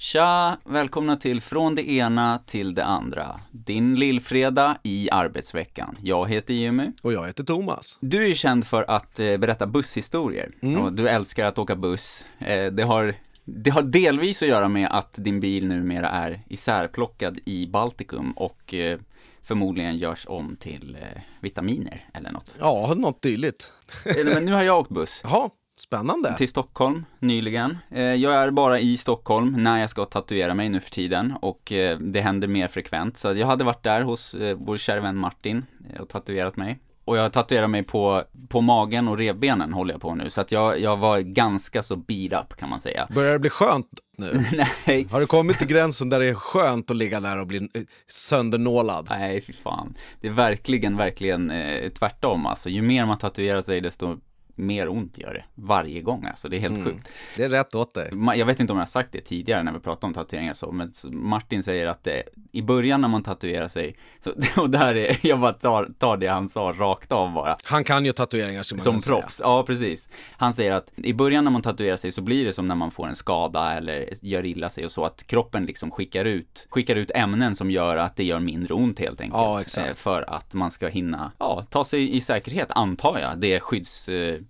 Tja! Välkomna till Från det ena till det andra. Din lillfredag i arbetsveckan. Jag heter Jimmy. Och jag heter Thomas. Du är ju känd för att eh, berätta busshistorier. Mm. Och du älskar att åka buss. Eh, det, har, det har delvis att göra med att din bil numera är isärplockad i Baltikum och eh, förmodligen görs om till vitaminer eller något. Ja, något dylikt. Men nu har jag åkt buss. Jaha, spännande. till Stockholm nyligen. Eh, Jag är bara i Stockholm när jag ska tatuera mig nu för tiden och eh, det händer mer frekvent. Så jag hade varit där hos eh, vår kära vän Martin och tatuerat mig. Och jag tatuerar mig på, på magen och revbenen håller jag på nu. Så att jag, jag var ganska så beat up kan man säga. Börjar det bli skönt nu? Nej, Har du kommit till gränsen där det är skönt att ligga där och bli söndernålad? nej fy fan. Det är verkligen, verkligen eh, tvärtom alltså. Ju mer man tatuerar sig desto mer ont gör det varje gång alltså. Det är helt sjukt. Det är rätt åt dig. Jag vet inte om jag har sagt det tidigare när vi pratade om tatueringar så, men Martin säger att det, i början när man tatuerar sig, så, och där är, jag bara tar, tar det han sa rakt av bara, Han kan ju tatueringar som som säga. proffs. Ja, precis. Han säger att i början när man tatuerar sig så blir det som när man får en skada eller gör illa sig och så, att kroppen liksom skickar ut, skickar ut ämnen som gör att det gör mindre ont helt enkelt. Ja, exakt. Eh, För att man ska hinna, ja, ta sig i säkerhet, antar jag. Det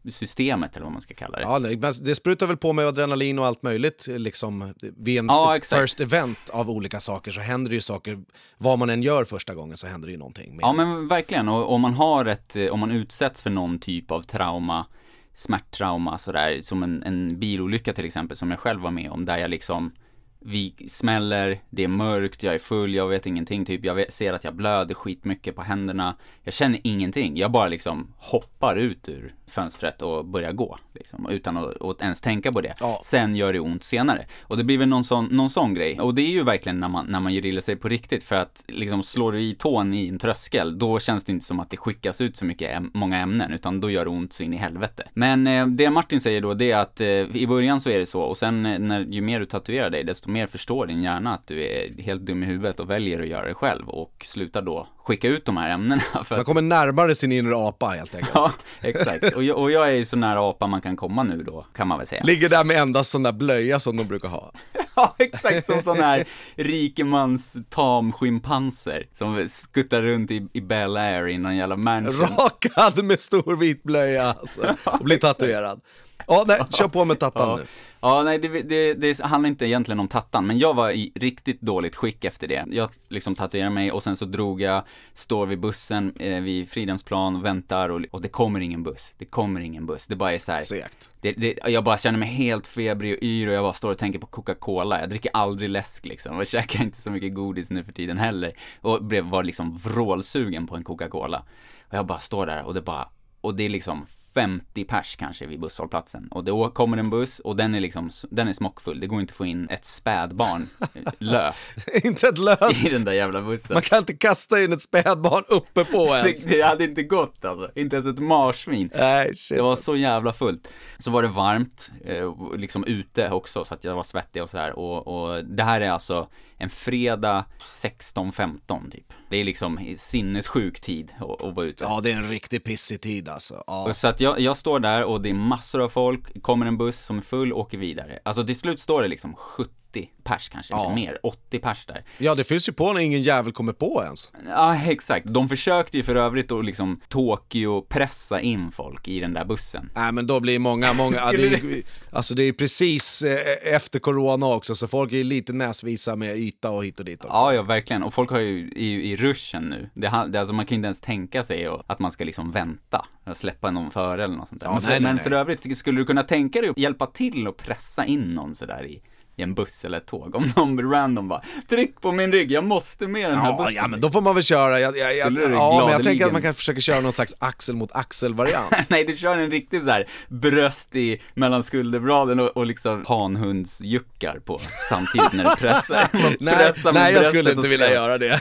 skyddssystemet eller vad man ska kalla det. Ja, det sprutar väl på med adrenalin och allt möjligt, liksom vid en Ja, first event av olika saker så händer det ju saker, vad man än gör första gången så händer det ju någonting. Med. Ja men verkligen, och om man har ett, eh, om man utsätts för någon typ av trauma, smärttrauma sådär, som en, en bilolycka till exempel, som jag själv var med om, där jag liksom, vi smäller, det är mörkt, jag är full, jag vet ingenting, typ, jag vet, ser att jag blöder skitmycket på händerna, jag känner ingenting, jag bara liksom hoppar ut ur fönstret och börjar gå, liksom, utan att, att ens tänka på det. Ja. Sen gör det ont senare. Och det blir väl någon sån, någon sån grej. Och det är ju verkligen när man, när man gör illa sig på riktigt, för att liksom slår du i tån i en tröskel, då känns det inte som att det skickas ut så mycket, många ämnen, utan då gör det ont så in i helvete. Men eh, det Martin säger då, det är att eh, i början så är det så, och sen eh, när, ju mer du tatuerar dig, desto mer förstår din hjärna att du är helt dum i huvudet och väljer att göra det själv, och slutar då skicka ut de här ämnena. För Man kommer närmare sin inre apa helt enkelt. ja, exakt. Och jag, och jag är ju så nära apa man kan komma nu då, kan man väl säga. Ligger där med endast sån där blöja som de brukar ha. Ja, exakt som sån här rikemans tamschimpanser som skuttar runt i, i Bel Air i någon jävla mansion. Rakad med stor vit blöja alltså, och blir tatuerad. Ja, nej, kör på med tattan Ja. nu. Ja, nej, det, det, det handlar inte egentligen om tattan, men jag var i riktigt dåligt skick efter det. Jag liksom tatuerade mig och sen så drog jag, står vid bussen eh, vid Fridhemsplan och väntar och, och det kommer ingen buss. Det kommer ingen buss. Det bara är så här. Segt. Det, det, jag bara känner mig helt febrig och yr och jag bara står och tänker på Coca-Cola. Jag dricker aldrig läsk liksom och käkar inte så mycket godis nu för tiden heller. Och blev, var liksom vrålsugen på en Coca-Cola. Och jag bara står där och det bara, och det är liksom 50 pers kanske vid busshållplatsen. Och då kommer en buss och den är liksom, den är smockfull. Det går inte att få in ett spädbarn löst Inte ett löst. i den där jävla bussen. Man kan inte kasta in ett spädbarn uppe på ens. Det, det hade inte gått alltså. Inte ens ett marsvin. Nej, shit. Det var så jävla fullt. Så var det varmt, eh, liksom ute också, så att jag var svettig och så här. Och, och det här är alltså en fredag 16-15 typ. Det är liksom sinnessjuk tid att, att vara ute. Ja, det är en riktigt pissig tid alltså. Ja. Så att jag, jag står där och det är massor av folk, kommer en buss som är full, åker vidare. Alltså till slut står det liksom 70 pers kanske, Ja. eller mer, 80 pers där. ja, det finns ju på när ingen jävel kommer på ens. Ja, exakt. De försökte ju för övrigt att liksom Tokyo pressa in folk i den där bussen. Nej, men då blir många, många, ja, det är, alltså det är precis eh, efter corona också, så folk är lite näsvisa med yta och hit och dit också. Ja, ja, verkligen. Och folk har ju i, i ruschen nu. Det, det, alltså man kan inte ens tänka sig att man ska liksom vänta och släppa någon före eller något sånt där. Ja, men för, nej, nej, men nej. för övrigt, skulle du kunna tänka dig att hjälpa till och pressa in någon sådär i, i en buss eller ett tåg? Om någon random bara, tryck på min rygg, jag måste med den här Ja, bussen. ja, men då får man väl köra. Jag, jag, jag, ja, men jag tänker att man kan försöka köra någon slags axel mot axel-variant. Nej, du kör en riktig så här bröst i mellan skulderbladen och, och liksom hanhundsjuckar på samtidigt när du pressar. Nej, nej, jag skulle inte vilja göra det.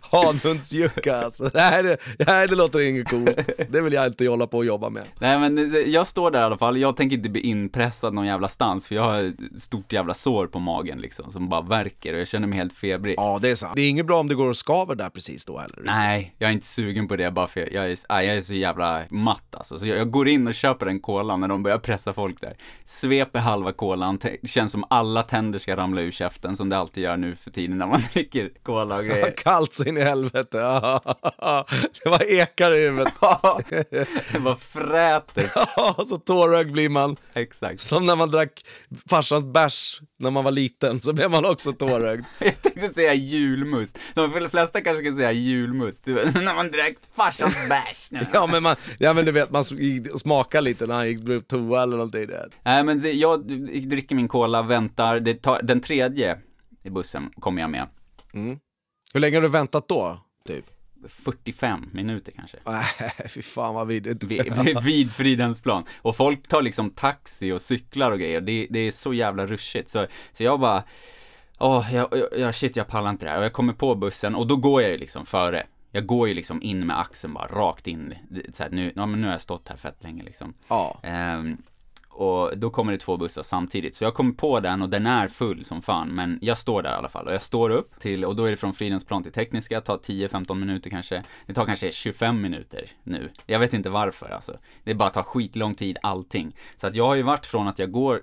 Hanhundsjucka alltså. Nej det, nej, det låter inget coolt. Det vill jag inte hålla på och jobba med. Nej men jag står där i alla fall, jag tänker inte bli inpressad någon jävla stans för jag stort jävla sår på magen liksom, som bara värker och jag känner mig helt febrig. Ja, det är sant. Det är inget bra om det går och skaver där precis då heller. Nej, jag är inte sugen på det bara för jag, jag, är, aj, jag är så jävla matt alltså. Så jag, jag går in och köper en cola när de börjar pressa folk där. Sveper halva kolan, te- det känns som alla tänder ska ramla ur käften som det alltid gör nu för tiden när man dricker cola och grejer. Kallt så in i helvete. det var ekar i huvudet. det bara fräter. så tårögd blir man. Exakt. Som när man drack farsans bärs när man var liten, så blev man också tårögd. Jag tänkte säga julmust. De flesta kanske kan säga julmust. när man drack farsans bärs. ja, men man, ja men du vet, man smakar lite när han gick på toa eller någonting. Nej men jag dricker min cola, väntar, tar, den tredje i bussen kommer jag med. Mm. Hur länge har du väntat då, typ? 45 minuter kanske. Nej, fy fan vad vidrigt. Vid, vid Fridhemsplan. Och folk tar liksom taxi och cyklar och grejer. Det, det är så jävla rushigt. Så, så jag bara, åh, jag, jag, shit jag pallar inte det här. Och jag kommer på bussen och då går jag ju liksom före. Jag går ju liksom in med axeln bara rakt in. Så här, nu, ja, men nu har jag stått här fett länge liksom. Ja. Um, och då kommer det två bussar samtidigt. Så jag kommer på den och den är full som fan, men jag står där i alla fall. Och jag står upp till, och då är det från Fridhemsplan till Tekniska, tar 10-15 minuter kanske. Det tar kanske 25 minuter nu. Jag vet inte varför alltså. Det bara tar skitlång tid allting. Så att jag har ju varit från att jag går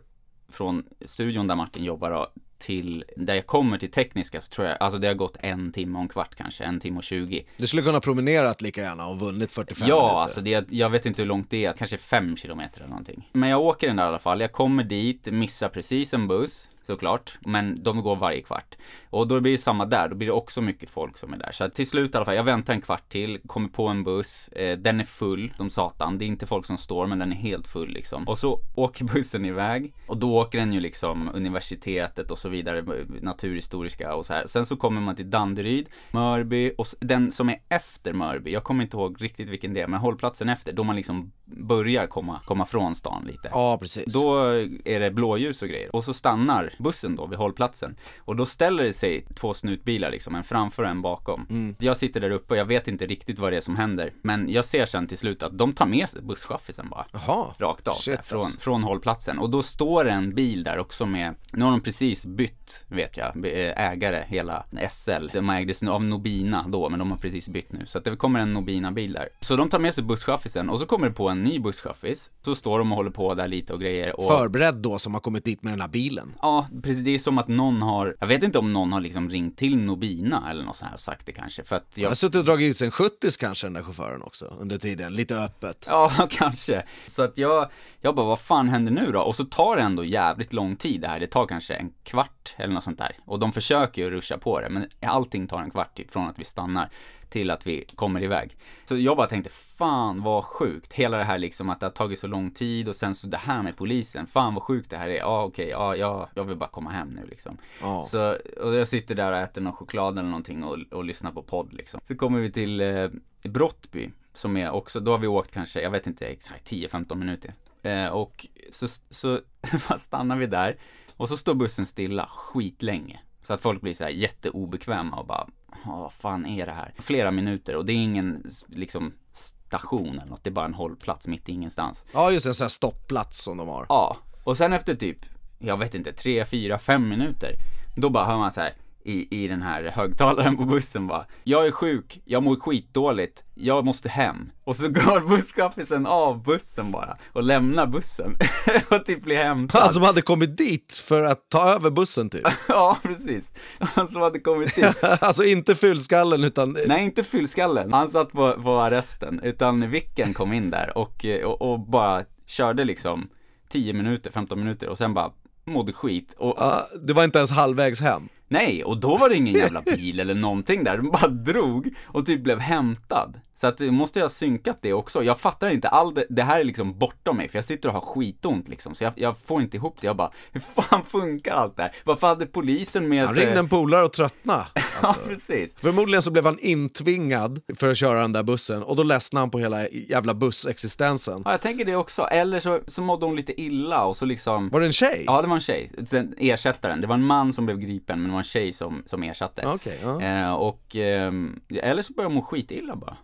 från studion där Martin jobbar till, där jag kommer till tekniska så tror jag, alltså det har gått en timme och en kvart kanske, en timme och 20. Du skulle kunna promenerat lika gärna och vunnit 45 ja, minuter. Ja, alltså det, jag vet inte hur långt det är, kanske fem kilometer eller någonting. Men jag åker den där i alla fall, jag kommer dit, missar precis en buss, såklart. Men de går varje kvart. Och då blir det samma där, då blir det också mycket folk som är där. Så till slut i alla fall, jag väntar en kvart till, kommer på en buss, eh, den är full som satan. Det är inte folk som står, men den är helt full liksom. Och så åker bussen iväg och då åker den ju liksom universitetet och så vidare, naturhistoriska och så här. Sen så kommer man till Danderyd, Mörby och den som är efter Mörby, jag kommer inte ihåg riktigt vilken det är, men hållplatsen efter, då man liksom börjar komma, komma från stan lite. Ja, precis. Då är det blåljus och grejer. Och så stannar bussen då vid hållplatsen. Och då ställer det sig två snutbilar liksom, en framför och en bakom. Mm. Jag sitter där uppe och jag vet inte riktigt vad det är som händer. Men jag ser sen till slut att de tar med sig busschaffisen bara. Jaha. Rakt av, Shit, här, från, alltså. från hållplatsen. Och då står en bil där också med, nu har de precis bytt, vet jag, ägare, hela SL. De ägdes av Nobina då, men de har precis bytt nu. Så att det kommer en Nobina-bil där. Så de tar med sig busschaffisen och så kommer det på en ny busschaffis. Så står de och håller på där lite och grejer. Och... Förberedd då, som har kommit dit med den här bilen. Ja, precis. Det är som att någon har, jag vet inte om någon har liksom ringt till Nobina eller något sånt här och sagt det kanske. För att jag... Han har suttit och dragit i sig en 70 kanske den där chauffören också under tiden, lite öppet. Ja, kanske. Så att jag, jag bara, vad fan händer nu då? Och så tar det ändå jävligt lång tid det här. Det tar kanske en kvart eller något sånt där. Och de försöker ju ruscha på det, men allting tar en kvart typ från att vi stannar till att vi kommer iväg. Så jag bara tänkte, fan vad sjukt. Hela det här liksom att det har tagit så lång tid och sen så det här med polisen. Fan vad sjukt det här är. Ja okej, okay, ja, ja jag vill bara komma hem nu liksom. Oh. Så, och jag sitter där och äter någon choklad eller någonting och, och lyssnar på podd liksom. Så kommer vi till eh, Brottby, som är också, då har vi åkt kanske, jag vet inte exakt, 10-15 minuter. Eh, och så, så stannar vi där och så står bussen stilla skitlänge. Så att folk blir så här jätteobekväma och bara, vad fan är det här? Flera minuter och det är ingen liksom station eller något, det är bara en hållplats mitt i ingenstans. Ja, just en sån här stoppplats som de har. Ja, och sen efter typ, jag vet inte, tre, fyra, fem minuter, då bara hör man så här, i, i den här högtalaren på bussen bara. Jag är sjuk, jag mår skitdåligt, jag måste hem. Och så går busschaffisen av bussen bara och lämnar bussen och typ blir hämtad. Han som hade kommit dit för att ta över bussen typ? ja, precis. Han som hade kommit dit. alltså inte fyllskallen utan... Nej, inte fyllskallen. Han satt på, på arresten, utan Vicken kom in där och, och, och bara körde liksom 10 minuter, 15 minuter och sen bara mådde skit. Och, uh, det var inte ens halvvägs hem. Nej, och då var det ingen jävla bil eller någonting där. De bara drog och typ blev hämtad. Så att du måste jag ha synkat det också. Jag fattar inte, all det, det här är liksom bortom mig, för jag sitter och har skitont liksom. Så jag, jag får inte ihop det. Jag bara, hur fan funkar allt det här? Varför hade polisen med sig... Han ringde en polare och tröttna. Alltså. ja, precis. Förmodligen så blev han intvingad för att köra den där bussen och då ledsnade han på hela jävla bussexistensen. Ja, jag tänker det också. Eller så, så mådde hon lite illa och så liksom... Var det en tjej? Ja, det var en tjej. Sen ersättaren. Det var en man som blev gripen, men var en tjej som, som ersatte. Okay, ja. eh, och, eh, eller så började hon skitilla bara.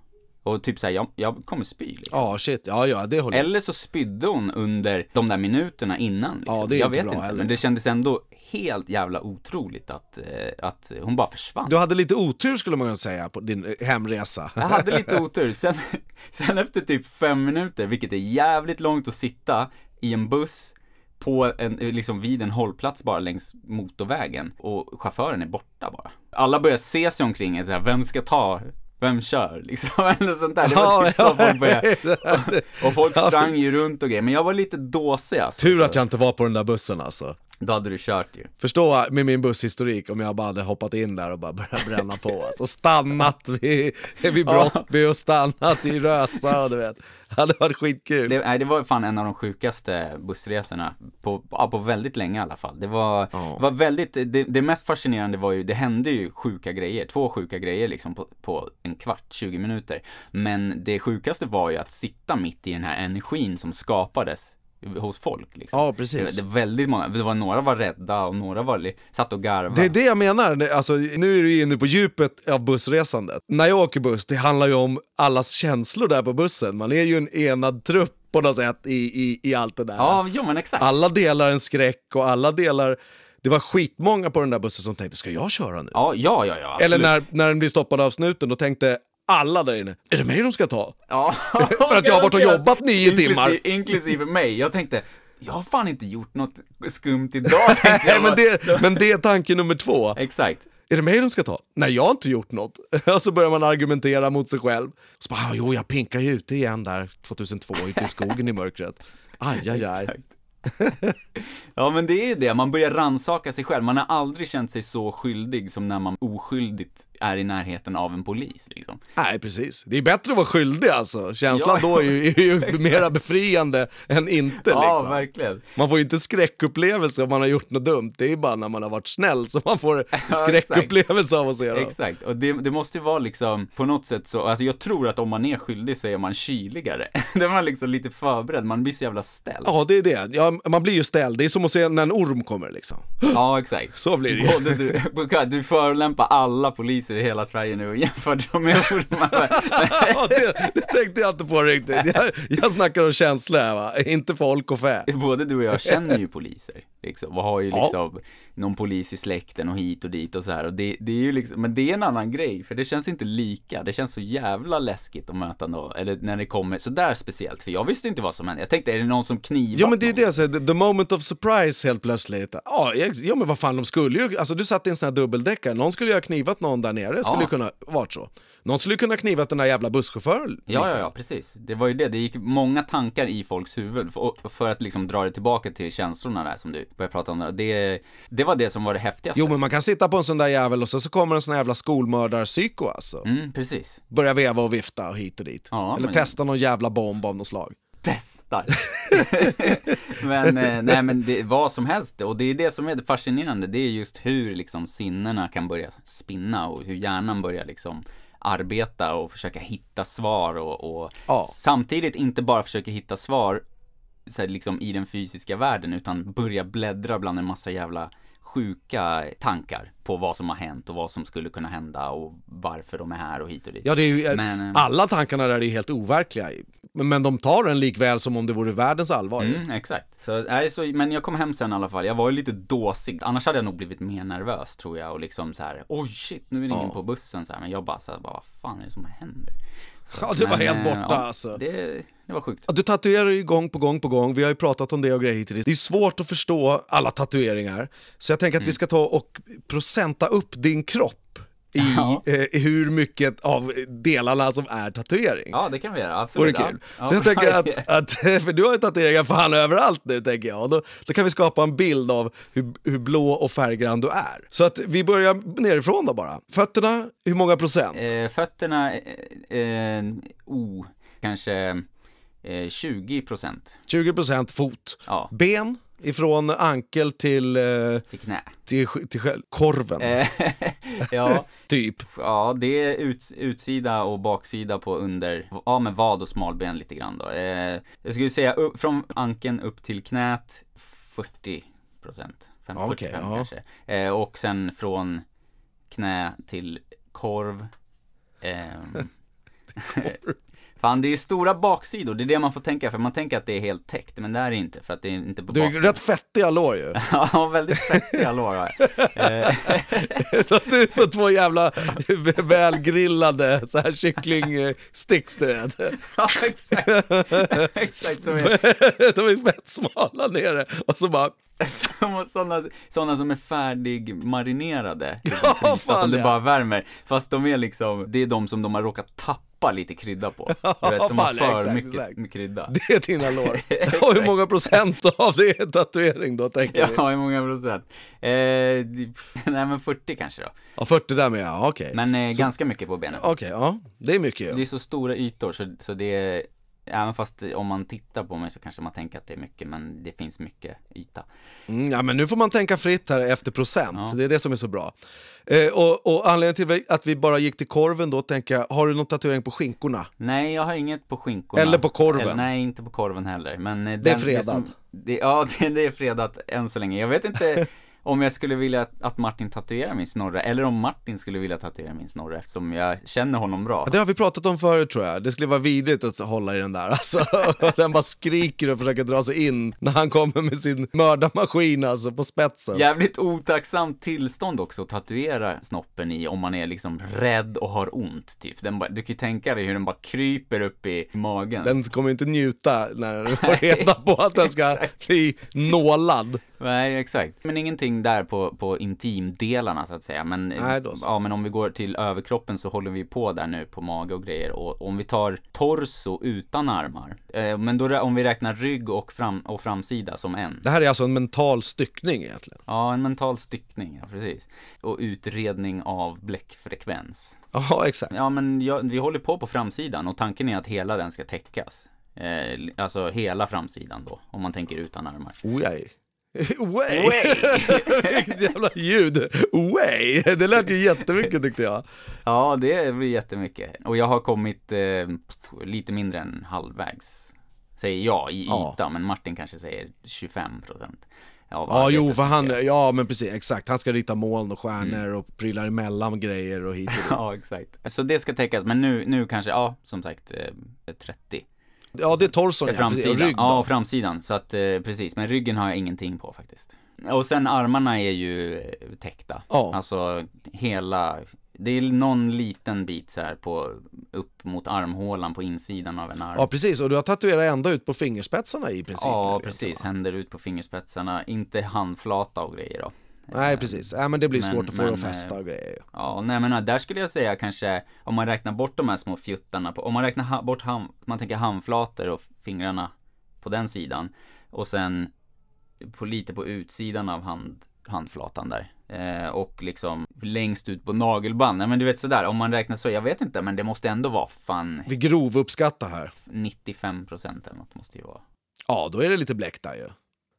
Och typ såhär, jag, jag kommer spy liksom. Ja, shit. Ja, ja, det håller Eller så spydde hon under de där minuterna innan. Liksom. Ja, det är jag inte vet bra inte, heller. men det kändes ändå helt jävla otroligt att, eh, att hon bara försvann. Du hade lite otur skulle man kunna säga på din eh, hemresa. Jag hade lite otur. Sen, sen efter typ fem minuter, vilket är jävligt långt att sitta i en buss på en, liksom vid en hållplats bara längs motorvägen och chauffören är borta bara. Alla börjar se sig omkring och här, vem ska ta, vem kör liksom, eller sånt där. Det var typ så folk började, och, och folk sprang ju runt och grejer, men jag var lite dåsig alltså. Tur att jag inte var på den där bussen alltså. Då hade du kört ju. Förstå med min busshistorik om jag bara hade hoppat in där och bara börjat bränna på. Alltså stannat vid, vid Brottby och stannat i Rösa och du vet. Det hade varit skitkul. Det, nej, det var fan en av de sjukaste bussresorna på, ja, på väldigt länge i alla fall. Det var, Ja. var väldigt, det, det mest fascinerande var ju, det hände ju sjuka grejer, två sjuka grejer liksom på, på en kvart, 20 minuter. Men det sjukaste var ju att sitta mitt i den här energin som skapades hos folk liksom. Ja, Det, precis. det var väldigt många, det var några var rädda och några var, satt och garvade. Det är det jag menar, Det- alltså, nu är du inne på djupet av bussresandet. När jag åker buss, det handlar ju om allas känslor där på bussen. Man är ju en enad trupp på något sätt i, i, i allt det där. Ja, jo men exakt. Alla delar en skräck och alla delar... Det var skitmånga på den där bussen som tänkte, ska jag köra nu? Ja, ja, ja, ja Eller absolut. när, när den blir stoppad av snuten, då tänkte alla där inne, är det mig de ska ta? Ja, För att jag har varit och jobbat nio Inklusive- timmar. Inklusive mig. Jag tänkte, jag har fan inte gjort något skumt idag, Nej, men det, men det är tanke nummer två. Exakt. Är det mig de ska ta? Nej, jag har inte gjort något. Och så börjar man argumentera mot sig själv. Så bara, "Ah, jo, jag pinkar ju ute igen där 2002 ute i skogen i mörkret. Aj, aj, aj. Ja men det är det, man börjar ransaka sig själv. Man har aldrig känt sig så skyldig som när man oskyldigt är i närheten av en polis liksom. Nej, precis. Det är bättre att vara skyldig alltså. Känslan Ja, då är ju, är ju mera befriande än inte Ja, liksom. verkligen. Man får ju inte skräckupplevelse om man har gjort något dumt. Det är bara när man har varit snäll som man får Ja, skräckupplevelse av att se dem. Exakt, och det, det måste ju vara liksom på något sätt så, alltså jag tror att om man är skyldig så är man kyligare. Då är man liksom lite förberedd, man blir så jävla ställd. Ja, det är det. Ja, man blir ju ställd. Det är som att se när en orm kommer liksom. Ja, exakt. Så blir det ju. Både du, du förolämpar alla poliser i hela Sverige nu och jämför dem med ormar. Ja, det, det tänkte jag inte på riktigt. Jag, jag snackar om känslor här va, inte folk och fä. Både du och jag känner ju poliser, liksom, och har ju Ja. liksom någon polis i släkten och hit och dit och så här. Och det, det är ju liksom, men det är en annan grej, för det känns inte lika. Det känns så jävla läskigt att möta någon, eller när det kommer så där speciellt. För jag visste inte vad som hände. Jag tänkte, är det någon som knivar Ja men det är det, jag säger, the- moment of surprise helt plötsligt. Ja, ja men vad fan, de skulle ju, alltså du satt i en sån här dubbeldeckare, någon skulle ju ha knivat någon där nere, skulle Ja. kunna varit så. Någon skulle kunna knivat den där jävla busschauffören. Ja, ja, ja, precis. Det var ju det. Det gick många tankar i folks huvud för, för att liksom dra det tillbaka till känslorna där som du började prata om. Där. Det, det var det som var det häftigaste. Jo men man kan sitta på en sån där jävel och så, så kommer en sån här jävla skolmördarpsyko alltså. Mm, precis. Börja veva och vifta och hit och dit. Ja, Eller men- testa någon jävla bomb av något slag. Testar. men eh, nej men det, vad som helst och det är det som är det fascinerande. Det är just hur liksom sinnena kan börja spinna och hur hjärnan börjar liksom arbeta och försöka hitta svar och, och Ja. samtidigt inte bara försöka hitta svar så här, liksom i den fysiska världen utan börja bläddra bland en massa jävla sjuka tankar på vad som har hänt och vad som skulle kunna hända och varför de är här och hit och dit. Ja, det är ju, Men, eh, alla tankarna där är ju helt overkliga. Men, de tar den likväl som om det vore världens allvar. Mm, exakt. Så, nej, så, men jag kom hem sen i alla fall. Jag var ju lite dåsig. Annars hade jag nog blivit mer nervös tror jag och liksom så här. oj shit, nu är det ingen Ja. på bussen så här. Men jag bara så här, bara, vad fan är det som händer? Så, Ja, du var helt eh, borta, ja, alltså. Det, det var sjukt. Du tatuerar ju gång på gång på gång, vi har ju pratat om det och grejer hit och dit. Det är svårt att förstå alla tatueringar, så jag tänker att vi ska ta och procenta upp din kropp i Ja. eh, hur mycket av delarna som är tatuering. Ja, det kan vi göra. Vore Absolut. kul. Ja. Så jag Ja, tänker att, att, för du har ju tatueringar fan överallt nu tänker jag, då, då kan vi skapa en bild av hur, hur blå och färggrann du är. Så att vi börjar nerifrån då bara. Fötterna, hur många procent? Eh, fötterna, eh, eh, oh, kanske eh, 20 procent. 20 procent fot. Ja, Ben, ifrån ankel till, eh, till knä. till, till själ- korven, Eh, ja, typ. Ja, det är ut, utsida och baksida på under, ja men vad och smalben lite grann då. Eh, jag skulle säga upp, från ankeln upp till knät 40 procent. Ja, 45 okej, ja. kanske. Eh, och sen från knä till korv, ehm, Fan, det är stora baksidor, det är det man får tänka, för man tänker att det är helt täckt, men det är det inte, för att det är inte på Du är rätt fettiga lår ju. Ja, väldigt fettiga lår har jag. Så det är så två jävla välgrillade så här kycklingsticks du vet. Ja, exakt. exakt som är, De är fett smala nere och så bara som, sådana, sådana som är färdigmarinerade. Ja, frysta, fan, som du ja. bara värmer. Fast de är liksom, det är de som de har råkat tappa lite krydda på. Du vet, som har för exakt, mycket exakt. med krydda. Det är dina lår. Och hur många procent av det är tatuering då tänker vi? Ja, hur många procent? Eh, det- nej men 40 kanske då. Ja, 40 där med ja, okej. Men eh, ganska mycket på benen. Okej, ja. Det är mycket Det ju. är så stora ytor så, så det är, även fast om man tittar på mig så kanske man tänker att det är mycket, men det finns mycket yta. Mm, ja, men nu får man tänka fritt här efter procent. Ja. Det är det som är så bra. Eh, och, och anledningen till att vi bara gick till korven då, tänker jag, har du någon tatuering på skinkorna? Nej, jag har inget på skinkorna. Eller på korven. Eller, nej, inte på korven heller. Men eh, Det är den- fredat. som- det, ja, det, det är fredat än så länge. Jag vet inte om jag skulle vilja att, Martin tatuerar min snorre, eller om Martin skulle vilja tatuera min snorre, eftersom jag känner honom bra. Ja, det har vi pratat om förut tror jag. Det skulle vara vidrigt att hålla i den där alltså. Den bara skriker och försöker dra sig in när han kommer med sin mördarmaskin alltså på spetsen. Jävligt otacksamt tillstånd också att tatuera snoppen i om man är liksom rädd och har ont, typ. Bara, du kan ju tänka dig hur den bara kryper upp i magen. Den kommer inte njuta när den får reda på att den ska bli nålad. Nej, exakt. Men ingenting där på, på intimdelarna så att säga. Men, Nej, då så. ja, men om vi går till överkroppen så håller vi på där nu på mage och grejer. Och om vi tar torso utan armar. Eh, men då, om vi räknar rygg och, fram, och framsida som en. Det här är alltså en mental styckning egentligen. Ja, en mental styckning, ja precis. Och utredning av bläckfrekvens. Ja, exakt. Ja, men jag, vi håller på på framsidan och tanken är att hela den ska täckas. Eh, alltså hela framsidan då, om man tänker utan armar. Way. Way! Vilket jävla ljud! Way! Det lät ju jättemycket tyckte jag. Ja, det blir jättemycket. Och jag har kommit eh, lite mindre än halvvägs. Säger jag i Ja. yta, men Martin kanske säger 25 procent. Ja, jo, för han, ja men precis, exakt. Han ska rita moln och stjärnor och prylar emellan grejer och hit och dit. Ja, exakt. Så det ska täckas, men nu, nu kanske, ja, som sagt, eh, 30. Ja, det är torson ja. Framsidan. rygg ja, framsidan. Så att, eh, precis. Men ryggen har jag ingenting på faktiskt. Och sen armarna är ju eh, täckta. Ja. Alltså hela, det är någon liten bit så här på, upp mot armhålan på insidan av en arm. Ja, precis. Och du har tatuerat ända ut på fingerspetsarna i princip. Ja, precis. Händer ut på fingerspetsarna. Inte handflata och grejer då. Nej, precis. Ja, men det blir Men- svårt att få det att fästa eh, och grejer. Ja, nej men där skulle jag säga kanske, om man räknar bort de här små fjuttarna, på, om man räknar ha, bort ham, man tänker handflator och fingrarna på den sidan. Och sen på lite på utsidan av hand, handflatan där. Eh, och liksom längst ut på nagelband. Nej men du vet sådär, om man räknar så, jag vet inte, men det måste ändå vara fan Vi grovuppskattar här. 95% eller något måste ju vara. Ja, då är det lite bläck där ju.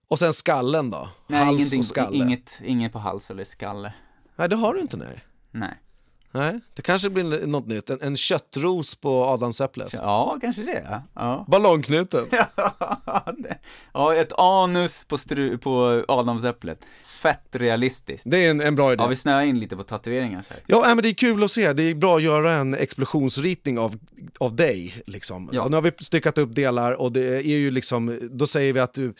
Och sen skallen då? Nej, Hals och skalle? inget, inget på hals eller skalle. Nej, det har du inte nej. Nej. Nej, det kanske blir något nytt. En, en köttros på adamsäpplet. Ja, kanske det. ja. Ballongknuten. Ja, ett anus på, stru, på adamsäpplet. Fett realistiskt. Det är en, en bra idé. Ja, vi snöar in lite på tatueringar så här. Ja, nej, men det är kul att se. Det är bra att göra en explosionsritning av, av dig. Liksom. Ja. Ja. nu har vi styckat upp delar och det är ju liksom, då säger vi att du,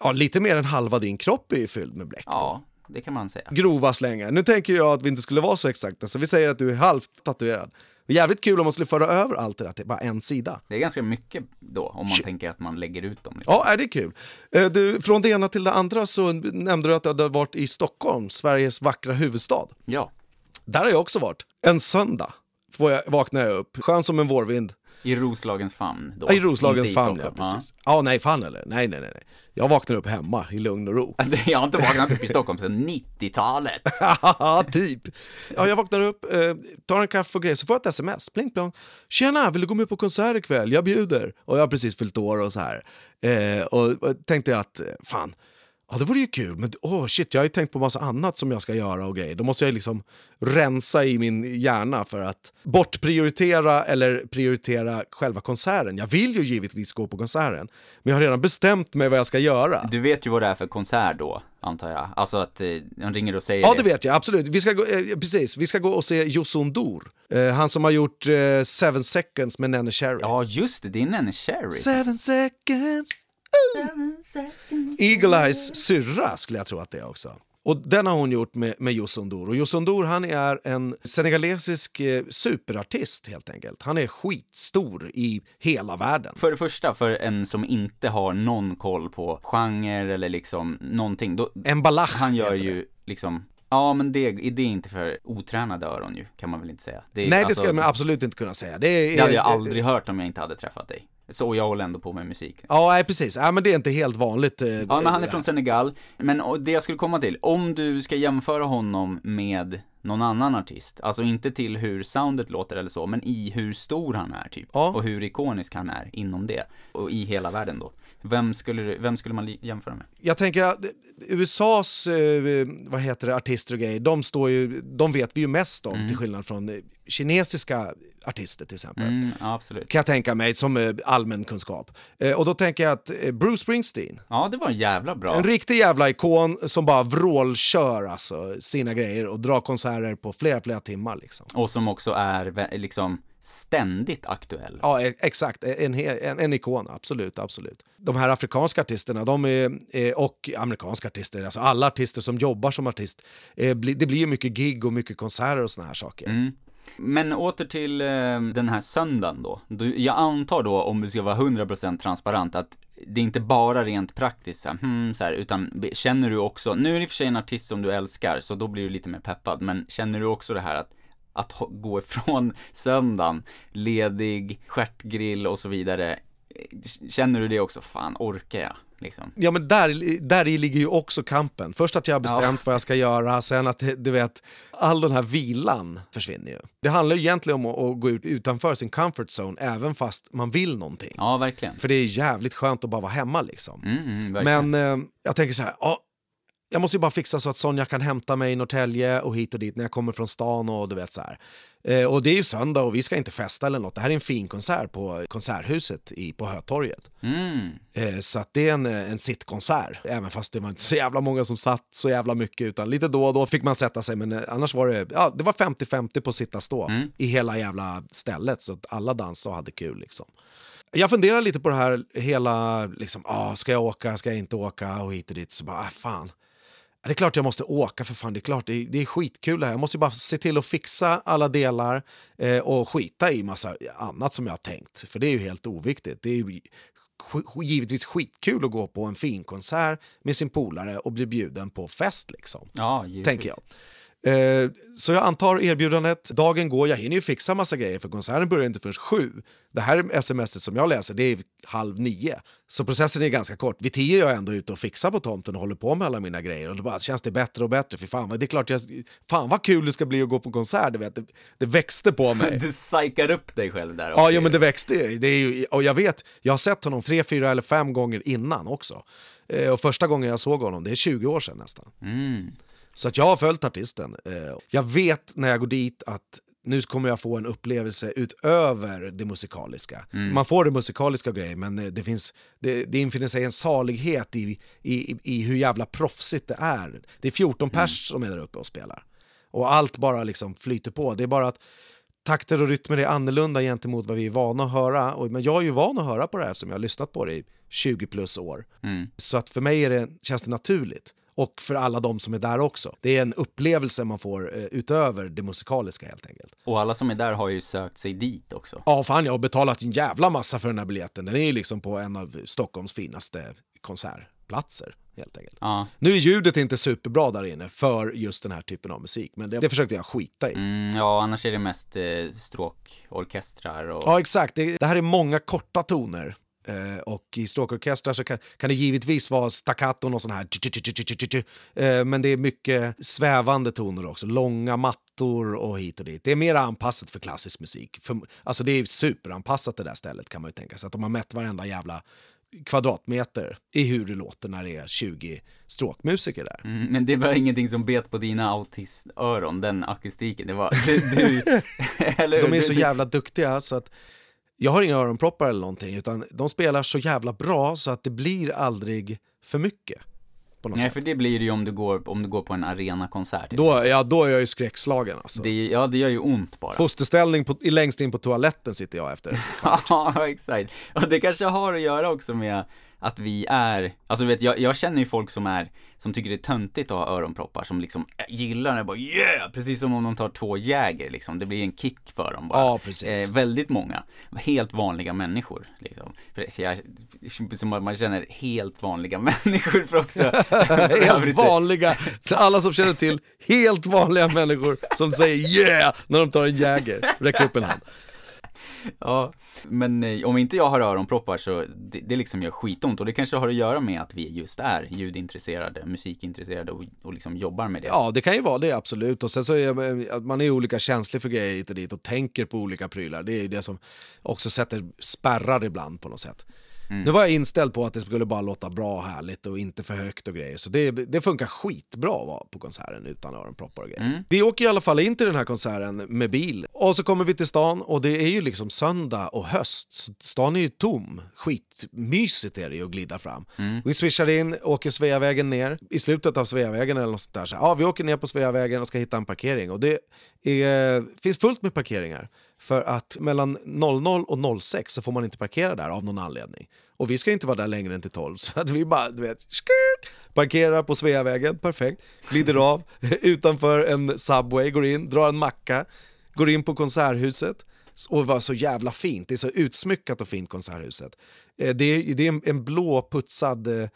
ja, lite mer än halva din kropp är ju fylld med bläck. Ja, det kan man säga. Grova slängar. Nu tänker jag att vi inte skulle vara så exakta, så vi säger att du är halvt tatuerad. Jävligt kul om man skulle föra över allt det där till bara en sida. Det är ganska mycket då, om man Shit. tänker att man lägger ut dem. Liksom. Ja, är det är kul. Eh, Du, från det ena till det andra så nämnde du att du hade varit i Stockholm, Sveriges vackra huvudstad. Ja, Där har jag också varit. En söndag får jag, vaknar jag upp, skön som en vårvind. i Roslagens famn då. Ja, I Roslagens famn, ja precis. Ja. nej fan eller? Nej, nej, nej. nej. Jag vaknar upp hemma i lugn och ro. Ja. Jag har inte vaknat upp i Stockholm sedan 90-talet. Ja, typ. Ja, jag vaknar upp, eh, tar en kaffe och grejer, så får jag ett sms. Pling plong. Tjena, vill du gå med på konsert ikväll? Jag bjuder. Och jag har precis fyllt år och så här. Eh, och, och tänkte jag att, eh, fan, Ja, det vore ju kul, men åh shit, jag har ju tänkt på massa annat som jag ska göra och grejer. Då måste jag liksom rensa i min hjärna för att bortprioritera eller prioritera själva konserten. Jag vill ju givetvis gå på konserten, men jag har redan bestämt mig vad jag ska göra. Du vet ju vad det är för konsert då, antar jag? Alltså att eh, de ringer och säger Ja, det vet jag, absolut. Vi ska gå, eh, precis, vi ska gå och se Yosun Dur. Eh, han som har gjort eh, Seven Seconds med Nene Cherry. Ja, just det, det är Nene Cherry. Seven seconds. Eagle Eyes syrra skulle jag tro att det är också. Och den har hon gjort med, med Youssou N'Dour. Och Youssou N'Dour han är en senegalesisk eh, superartist helt enkelt. Han är skitstor i hela världen. För det första, för en som inte har någon koll på genre eller liksom någonting, då, Emballage han gör ju liksom Ja, men det, det är inte för otränade öron ju, kan man väl inte säga. Det är, Nej, det alltså, ska man absolut inte kunna säga. Det, är, det hade jag aldrig hört om jag inte hade träffat dig. Så jag håller ändå på med musik. Ja, nej, precis. Ja, men det är inte helt vanligt. eh, Ja, men han är från Senegal. Men det jag skulle komma till, om du ska jämföra honom med någon annan artist, alltså inte till hur soundet låter eller så, men i hur stor han är typ. Ja. Och hur ikonisk han är inom det. Och i hela världen då. Vem skulle, vem skulle man jämföra med? Jag tänker att USAs eh, vad heter det, artister och grejer, de, står ju, de vet vi ju mest om till skillnad från eh, kinesiska artister till exempel. Mm, absolut. Kan jag tänka mig som eh, allmän kunskap. Eh, och då tänker jag att Bruce Springsteen, Ja, det var jävla bra. en riktig jävla ikon som bara vrålkör alltså, sina grejer och drar konserter på flera, flera timmar liksom. Och som också är liksom ständigt aktuell. Ja, e- exakt. En, he- en, en ikon, absolut, absolut. De här afrikanska artisterna, de är, eh, och amerikanska artister, alltså alla artister som jobbar som artist, eh, det blir ju mycket gig och mycket konserter och såna här saker. Mm. Men åter till eh, den här söndagen då. Jag antar då, om du ska vara 100% transparent, att det är inte bara rent praktiskt så här, hmm, så här, utan känner du också, nu är det i och för sig en artist som du älskar, så då blir du lite mer peppad, men känner du också det här att att gå ifrån söndagen, ledig, stjärtgrill och så vidare. Känner du det också? Fan, orkar jag? Liksom. Ja men där, där i ligger ju också kampen. Först att jag har bestämt vad jag ska göra, sen att du vet, all den här vilan försvinner ju. Det handlar ju egentligen om att, gå ut utanför sin comfort zone, även fast man vill någonting. Ja, verkligen. För det är jävligt skönt att bara vara hemma liksom. Mm, mm. Men eh, jag tänker så här, ja, jag måste ju bara fixa så att Sonja kan hämta mig i Norrtälje och hit och dit när jag kommer från stan och du vet så här. Eh, och det är ju söndag och vi ska inte festa eller något. Det här är en fin konsert på Konserthuset i, på Hötorget. Mm. Eh, så att det är en, en sittkonsert, även fast det var inte så jävla många som satt så jävla mycket, utan lite då och då fick man sätta sig, men eh, annars var det, ja, det var 50-50 på sitta stå i hela jävla stället, så att alla dansade och hade kul liksom. Jag funderar lite på det här hela, liksom, ah, ska jag åka, ska jag inte åka och hit och dit, så bara, ah, fan. Det är klart jag måste åka för fan, det är klart, det är, det är skitkul det här. Jag måste bara se till att fixa alla delar eh, och skita i massa annat som jag har tänkt. För det är ju helt oviktigt. Det är ju givetvis skitkul att gå på en fin konsert med sin polare och bli bjuden på fest liksom. Ja, givetvis. Tänker jag. Eh, så jag antar erbjudandet, dagen går, jag hinner ju fixa massa grejer för konserten börjar inte förrän sju. Det här smset som jag läser det är halv nio. Så processen är ganska kort. Vid tio är jag ändå ute och fixar på tomten och håller på med alla mina grejer. Och då bara känns det bättre och bättre. För fan, det är klart jag, fan vad kul det ska bli att gå på konsert. Du vet. Det, det växte på mig. Du psykar upp dig själv där Ja, ja men det växte det är ju. Och jag vet, jag har sett honom tre, fyra eller fem gånger innan också. Eh, och första gången jag såg honom, det är 20 år sedan nästan. Mm. Så att jag har följt artisten. Eh, Jag vet när jag går dit att nu kommer jag få en upplevelse utöver det musikaliska. Man får det musikaliska grejer, men eh, det, finns, det, det infinner sig en salighet i, i, i hur jävla proffsigt det är. Det är 14 pers som är där uppe och spelar. Och allt bara liksom flyter på. Det är bara att takter och rytmer är annorlunda gentemot vad vi är vana att höra. Och, men jag är ju van att höra på det här som jag har lyssnat på det i 20 plus år. Mm. Så att för mig är det, känns det naturligt. Och för alla de som är där också. Det är en upplevelse man får eh, utöver det musikaliska helt enkelt. Och alla som är där har ju sökt sig dit också. Ja, fan jag har betalat en jävla massa för den här biljetten. Den är ju liksom på en av Stockholms finaste konsertplatser helt enkelt. Ja. Nu är ljudet inte superbra där inne för just den här typen av musik, men det, det försökte jag skita i. Mm, ja, annars är det mest eh, stråkorkestrar och... Ja, exakt. Det, det här är många korta toner. Eh, och i stråkorkestrar så kan, kan det givetvis vara staccaton och sån här eh, men det är mycket svävande toner också, långa mattor och hit och dit. Det är mer anpassat för klassisk musik. För, alltså det är superanpassat det där stället kan man ju tänka sig. Att de har mätt varenda jävla kvadratmeter i hur det låter när det är 20 stråkmusiker där. Mm, men det var ingenting som bet på dina autistöron, den akustiken. Det var, du, du eller De är så jävla duktiga så att jag har inga öronproppar eller någonting, utan de spelar så jävla bra så att det blir aldrig för mycket. Nej, sätt. för det blir det ju om du går, om du går på en arenakonsert. Då, ja, då är jag ju skräckslagen alltså. Det, ja, det gör ju ont bara. Fosterställning på, längst in på toaletten sitter jag efter. ja, exakt. Och det kanske har att göra också med att vi är, alltså du vet, jag, jag känner ju folk som är, som tycker det är töntigt att ha öronproppar, som liksom gillar det, bara yeah! Precis som om de tar två Jäger liksom, det blir en kick för dem bara. Ja, precis. Eh, väldigt många, helt vanliga människor liksom. Jag, som man känner helt vanliga människor för också. helt vanliga, så alla som känner till helt vanliga människor som säger yeah när de tar en Jäger, räck upp en hand. ja, men eh, om inte jag har öronproppar så det, det liksom gör skitont och det kanske har att göra med att vi just är ljudintresserade, musikintresserade och, och liksom jobbar med det. Ja, det kan ju vara det absolut och sen så är eh, att man är olika känslig för grejer hit och dit och tänker på olika prylar. Det är ju det som också sätter spärrar ibland på något sätt. Mm. Nu var jag inställd på att det skulle bara låta bra och härligt och inte för högt och grejer. Så det, det funkar skitbra att vara på konserten utan öronproppar och grejer. Mm. Vi åker i alla fall in till den här konserten med bil. Och så kommer vi till stan och det är ju liksom söndag och höst. Stan är ju tom. Skitmysigt är det ju att glida fram. Mm. Vi swishar in, åker Sveavägen ner. I slutet av Sveavägen eller något sånt där. Så, ja, vi åker ner på Sveavägen och ska hitta en parkering. Och det är, finns fullt med parkeringar. För att mellan 00 och 06 så får man inte parkera där av någon anledning. Och vi ska inte vara där längre än till 12 så att vi bara, du vet, skrt, parkerar på Sveavägen, perfekt, glider av utanför en Subway, går in, drar en macka, går in på Konserthuset och det var så jävla fint, det är så utsmyckat och fint Konserthuset. Eh, det är, det är en blå putsad eh,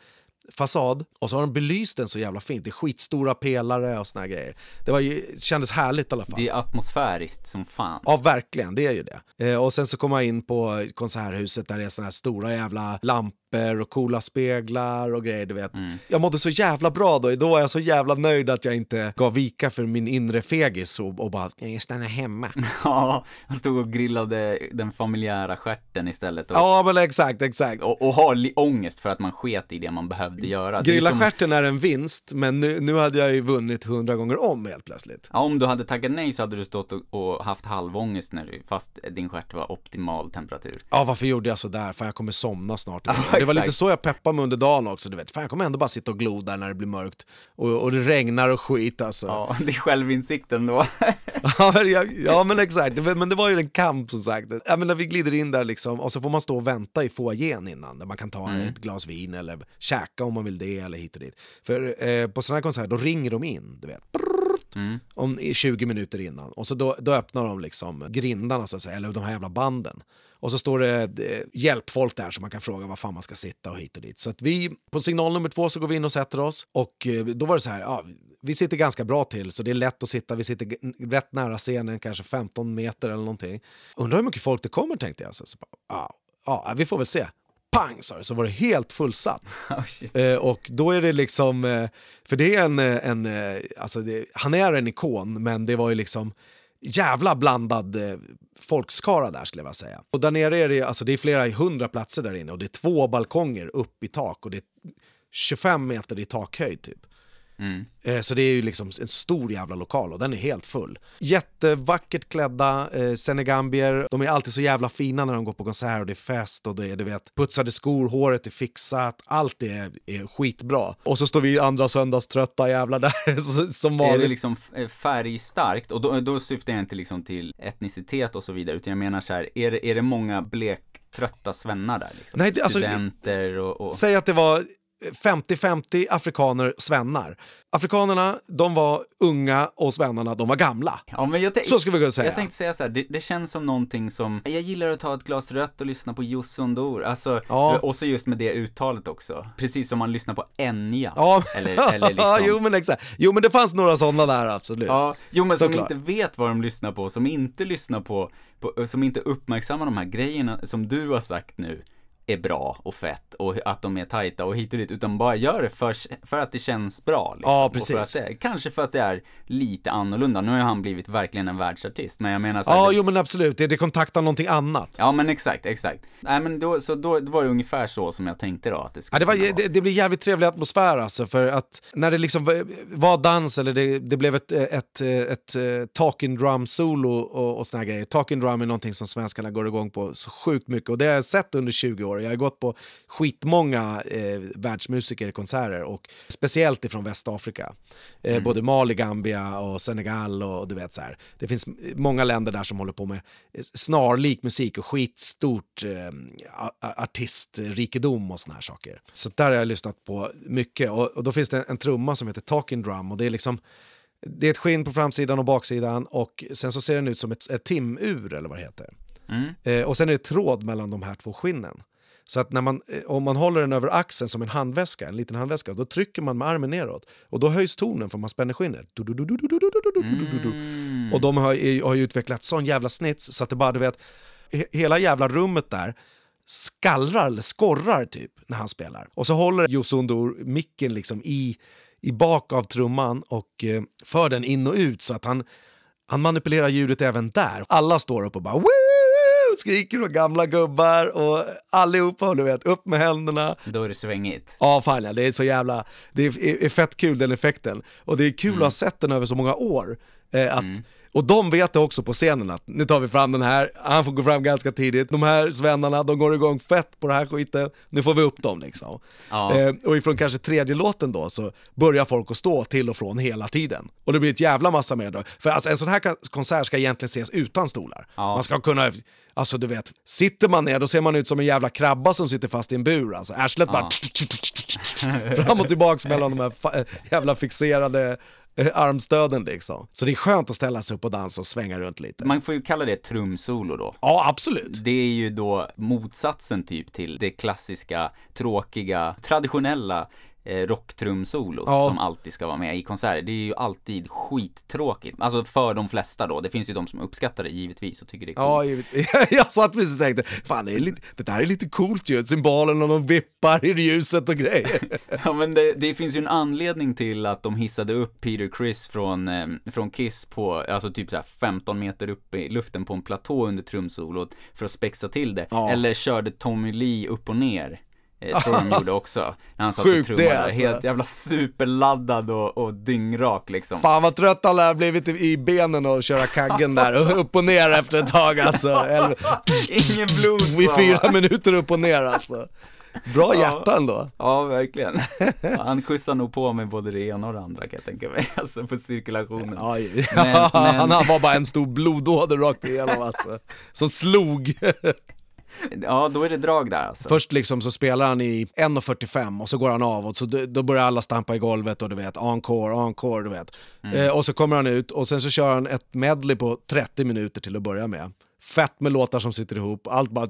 fasad och så har de belyst den så jävla fint. Det är skitstora pelare och såna grejer. Det var ju, kändes härligt i alla fall. Det är atmosfäriskt som fan. Ja, verkligen. Det är ju det. Eh, och sen så kommer jag in på konserthuset där det är såna här stora jävla lampor och coola speglar och grejer, du vet. Mm. Jag mådde så jävla bra då, då var jag så jävla nöjd att jag inte gav vika för min inre fegis och, och bara, jag stannar hemma. Ja, han stod och grillade den familjära skärten istället. Och, ja, men exakt, exakt. Och, och har ångest för att man sket i det man behövde göra. Grilla som... stjärten är en vinst, men nu, nu hade jag ju vunnit hundra gånger om helt plötsligt. Ja, om du hade taggat nej så hade du stått och, och haft halvångest när du, fast din stjärt var optimal temperatur. Ja, varför gjorde jag så där? För jag kommer somna snart. det var lite så jag peppade mig under dagen också, du vet. Fan, jag kommer ändå bara sitta och glo där när det blir mörkt. Och, och det regnar och skit alltså. Ja, det är självinsikten då. ja, men exakt. Men det var ju en kamp som sagt. Ja, men när vi glider in där liksom, och så får man stå och vänta i foajén innan, där man kan ta mm. ett glas vin eller käka om man vill det eller hit och dit. För eh, på sådana här konserter, då ringer de in, du vet. Mm. Om 20 minuter innan. Och så då, då öppnar de liksom grindarna, så att säga, eller de här jävla banden. Och så står det eh, hjälpfolk där som man kan fråga var fan man ska sitta och hit och dit. Så att vi, på signal nummer två så går vi in och sätter oss. Och eh, då var det så här, ja, vi sitter ganska bra till så det är lätt att sitta, vi sitter rätt nära scenen, kanske 15 meter eller någonting. Undrar hur mycket folk det kommer tänkte jag. Så, så ja, ja, vi får väl se pang sa det, så var det helt fullsatt. Oh, eh, och då är det liksom, eh, för det är en, eh, en eh, alltså det, han är en ikon, men det var ju liksom jävla blandad eh, folkskara där skulle jag vilja säga. Och där nere är det, alltså det är flera hundra platser där inne och det är två balkonger upp i tak och det är 25 meter i takhöjd typ. Mm. Eh, så det är ju liksom en stor jävla lokal och den är helt full. Jättevackert klädda eh, senegambier, de är alltid så jävla fina när de går på konsert och det är fest och det är du vet putsade skor, håret är fixat, allt är, är skitbra. Och så står vi andra söndagströtta jävlar där som vanligt. Är det liksom eh, färgstarkt? Och då, då syftar jag inte liksom till etnicitet och så vidare, utan jag menar så här, är det, är det många blektrötta svennar där? Liksom? Nej, det, alltså, Studenter och, och... Säg att det var 50-50 afrikaner, svennar. Afrikanerna, de var unga och svennarna, de var gamla. Ja, men jag så skulle vi kunna säga. Jag tänkte säga så här, det, det, känns som någonting som, jag gillar att ta ett glas rött och lyssna på Youssou N'Dour, alltså, ja. och så just med det uttalet också. Precis som man lyssnar på Enya. Ja, eller, eller liksom... jo men exakt. Jo men det fanns några sådana där, absolut. Ja, jo men som inte vet vad de lyssnar på, som inte lyssnar på, på, som inte uppmärksammar de här grejerna som du har sagt nu är bra och fett och att de är tajta och hit och dit, utan bara gör det för, för att det känns bra. Liksom. Ja, precis. För det, kanske för att det är lite annorlunda. Nu har han blivit verkligen en världsartist, men jag menar så här, Ja, det- jo men absolut. Det, det kontaktar någonting annat. Ja men exakt, exakt. Nej men då, så då, då var det ungefär så som jag tänkte då att det Ja, skulle det, var, det, det blir jävligt trevlig atmosfär alltså, för att när det liksom var- dans eller det, det blev ett, ett, ett, ett talking drum solo och, och såna här grejer. Talking drum är någonting som svenskarna går igång på så sjukt mycket och det har jag sett under 20 år. Jag har gått på skitmånga eh, världsmusikerkonserter och speciellt ifrån Västafrika. Eh, Både Mali, Gambia och Senegal och du vet så här. Det finns många länder där som håller på med snarlik musik och skitstort eh, artistrikedom och såna här saker. Så där har jag lyssnat på mycket och, och då finns det en, en trumma som heter Talking Drum och det är liksom det är ett skinn på framsidan och baksidan och sen så ser den ut som ett, ett timur eller vad det heter. Eh, och sen är det tråd mellan de här två skinnen. Så att när man, om man håller den över axeln som en handväska, en liten handväska, då trycker man med armen neråt och då höjs tonen för man spänner skinnet. Och de har, har utvecklat sån jävla snits så att det bara, du vet, hela jävla rummet där skallrar eller skorrar typ när han spelar. Och så håller Yosundur micken liksom i, i bak av trumman och för den in och ut så att han, han manipulerar ljudet även där. Alla står upp och bara Woo! Skriker och gamla gubbar och allihopa, du vet, upp med händerna. Då är det svängigt. Ja, fan ja, det är så jävla, det är, är fett kul den effekten. Och det är kul att ha sett den över så många år. Eh, att, Och de vet det också på scenen att nu tar vi fram den här, han får gå fram ganska tidigt, de här svennarna, de går igång fett på det här skiten, nu får vi upp dem liksom. Ja. Eh, och ifrån kanske tredje låten då så börjar folk att stå till och från hela tiden. Och det blir ett jävla massa mer då. För alltså en sån här konsert ska egentligen ses utan stolar. Ja. Man ska kunna, alltså du vet, sitter man ner då ser man ut som en jävla krabba som sitter fast i en bur alltså. Arslet bara fram och tillbaks mellan de här eh, jävla fixerade eh, armstöden liksom. Så det är skönt att ställa sig upp och dansa och svänga runt lite. Man får ju kalla det trumsolo då. Ja, absolut. Det är ju då motsatsen typ till det klassiska, tråkiga, traditionella rocktrumsolot Ja. som alltid ska vara med i konserter. Det är ju alltid skittråkigt. Alltså för de flesta då. Det finns ju de som uppskattar det givetvis och tycker det är Ja, coolt. givetvis. jag satt precis och tänkte, fan det, är lite, det där är lite coolt ju, symbolen och de vippar i ljuset och grejer. Ja, men det, det finns ju en anledning till att de hissade upp Peter Criss från, eh, från Kiss på, alltså typ så här 15 meter upp i luften på en platå under trumsolot för att spexa till det. Ja. Eller körde Tommy Lee upp och ner. Eh, tror de gjorde också. När han satt Sjukt och trummade. alltså. Helt jävla superladdad och, och dyngrak liksom. Fan vad trött alla har blivit i- i benen och köra kaggen där, upp och ner efter ett tag alltså. Eller, Ingen blues va? fyra minuter upp och ner alltså. Bra Ja. hjärta ändå. Ja, verkligen. Han skjutsar nog på med både det ena och det andra kan jag tänka mig. Alltså på cirkulationen. Ja, Men- men- Han var bara en stor blodåder rakt igenom alltså. Som slog. Ja, då är det drag där alltså. Först liksom så spelar han i 1.45 och så går han av och så då, då börjar alla stampa i golvet och du vet, encore, encore, du vet. Eh, och så kommer han ut och sen så kör han ett medley på 30 minuter till att börja med. Fett med låtar som sitter ihop, allt bara...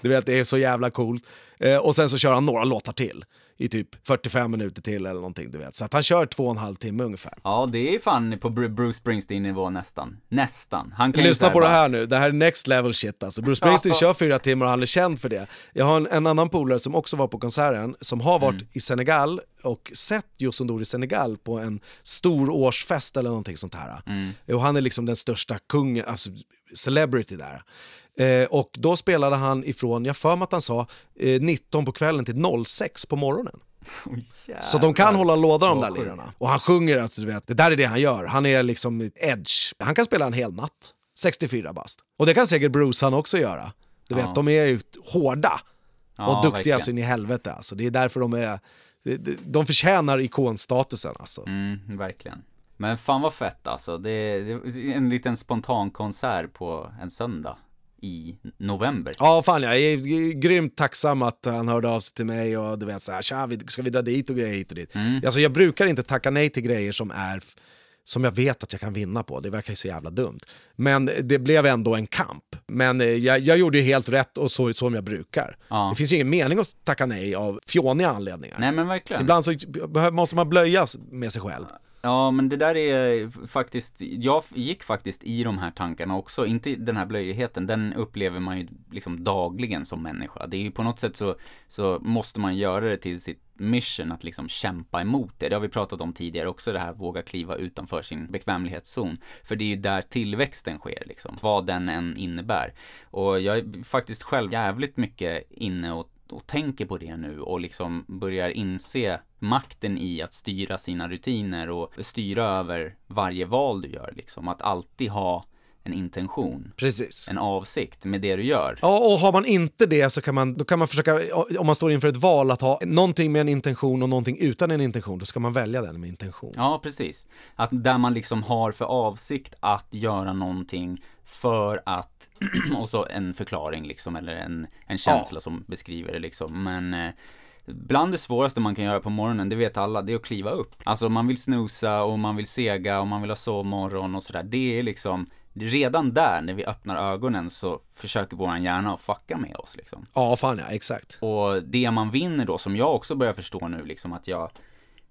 Du vet, det är så jävla coolt. Eh, och sen så kör han några låtar till i typ 45 minuter till eller någonting, du vet. Så att han kör två och en halv timme ungefär. Ja, det är fan på Bru- Bruce Springsteen-nivå nästan. Nästan. Han kan Lyssna på det här nu, det här är next level shit alltså. Bruce Springsteen kör fyra timmar och han är känd för det. Jag har en, en annan polare som också var på konserten, som har varit i Senegal och sett Youssou N'Dour i Senegal på en stor årsfest eller någonting sånt här. Och han är liksom den största kungen, alltså celebrity där. Eh, och då spelade han ifrån, jag för mig att han sa, eh, 19 på kvällen till 06 på morgonen. Oj, Så de kan hålla låda de där lirarna. Och han sjunger, alltså, du vet, det där är det han gör. Han är liksom edge. Han kan spela en hel natt. 64 bast. Och det kan säkert Bruce han också göra. Du vet, Ja. de är ju hårda Ja, och duktiga verkligen. så in i helvete. Alltså. Det är därför de är... de- förtjänar ikonstatusen alltså. Mm, verkligen. Men fan vad fett alltså. Det är, det är en liten spontan konsert på en söndag i november. Ja, fan jag är grymt tacksam att han hörde av sig till mig och du vet så här, tja, ska vi dra dit och grejer hit och dit. Mm. Alltså jag brukar inte tacka nej till grejer som är som jag vet att jag kan vinna på, det verkar ju så jävla dumt. Men det blev ändå en kamp. Men eh, jag, jag gjorde ju helt rätt och så som jag brukar. Ja. Det finns ju ingen mening att tacka nej av fåniga anledningar. Nej men verkligen. Ibland så måste man blöjas med sig själv. Ja, men det där är faktiskt, jag gick faktiskt i de här tankarna också, inte den här blöjigheten, den upplever man ju liksom dagligen som människa. Det är ju på något sätt så, så måste man göra det till sitt mission att liksom kämpa emot det. Det har vi pratat om tidigare också, det här våga kliva utanför sin bekvämlighetszon. För det är ju där tillväxten sker liksom, vad den än innebär. Och jag är faktiskt själv jävligt mycket inne och och tänker på det nu och liksom börjar inse makten i att styra sina rutiner och styra över varje val du gör liksom. Att alltid ha en intention. Precis. En avsikt med det du gör. Ja, och har man inte det så kan man, då kan man försöka, om man står inför ett val, att ha någonting med en intention och någonting utan en intention, då ska man välja den med intention. Ja, precis. Att där man liksom har för avsikt att göra någonting för att, och så en förklaring liksom, eller en, en känsla ja. som beskriver det liksom. Men eh, Bland det svåraste man kan göra på morgonen, det vet alla, det är att kliva upp. Alltså man vill snusa och man vill sega och man vill ha sovmorgon och sådär. Det är liksom, redan där när vi öppnar ögonen så försöker våran hjärna att fucka med oss liksom. Ja, fan ja, exakt. Och det man vinner då, som jag också börjar förstå nu liksom att jag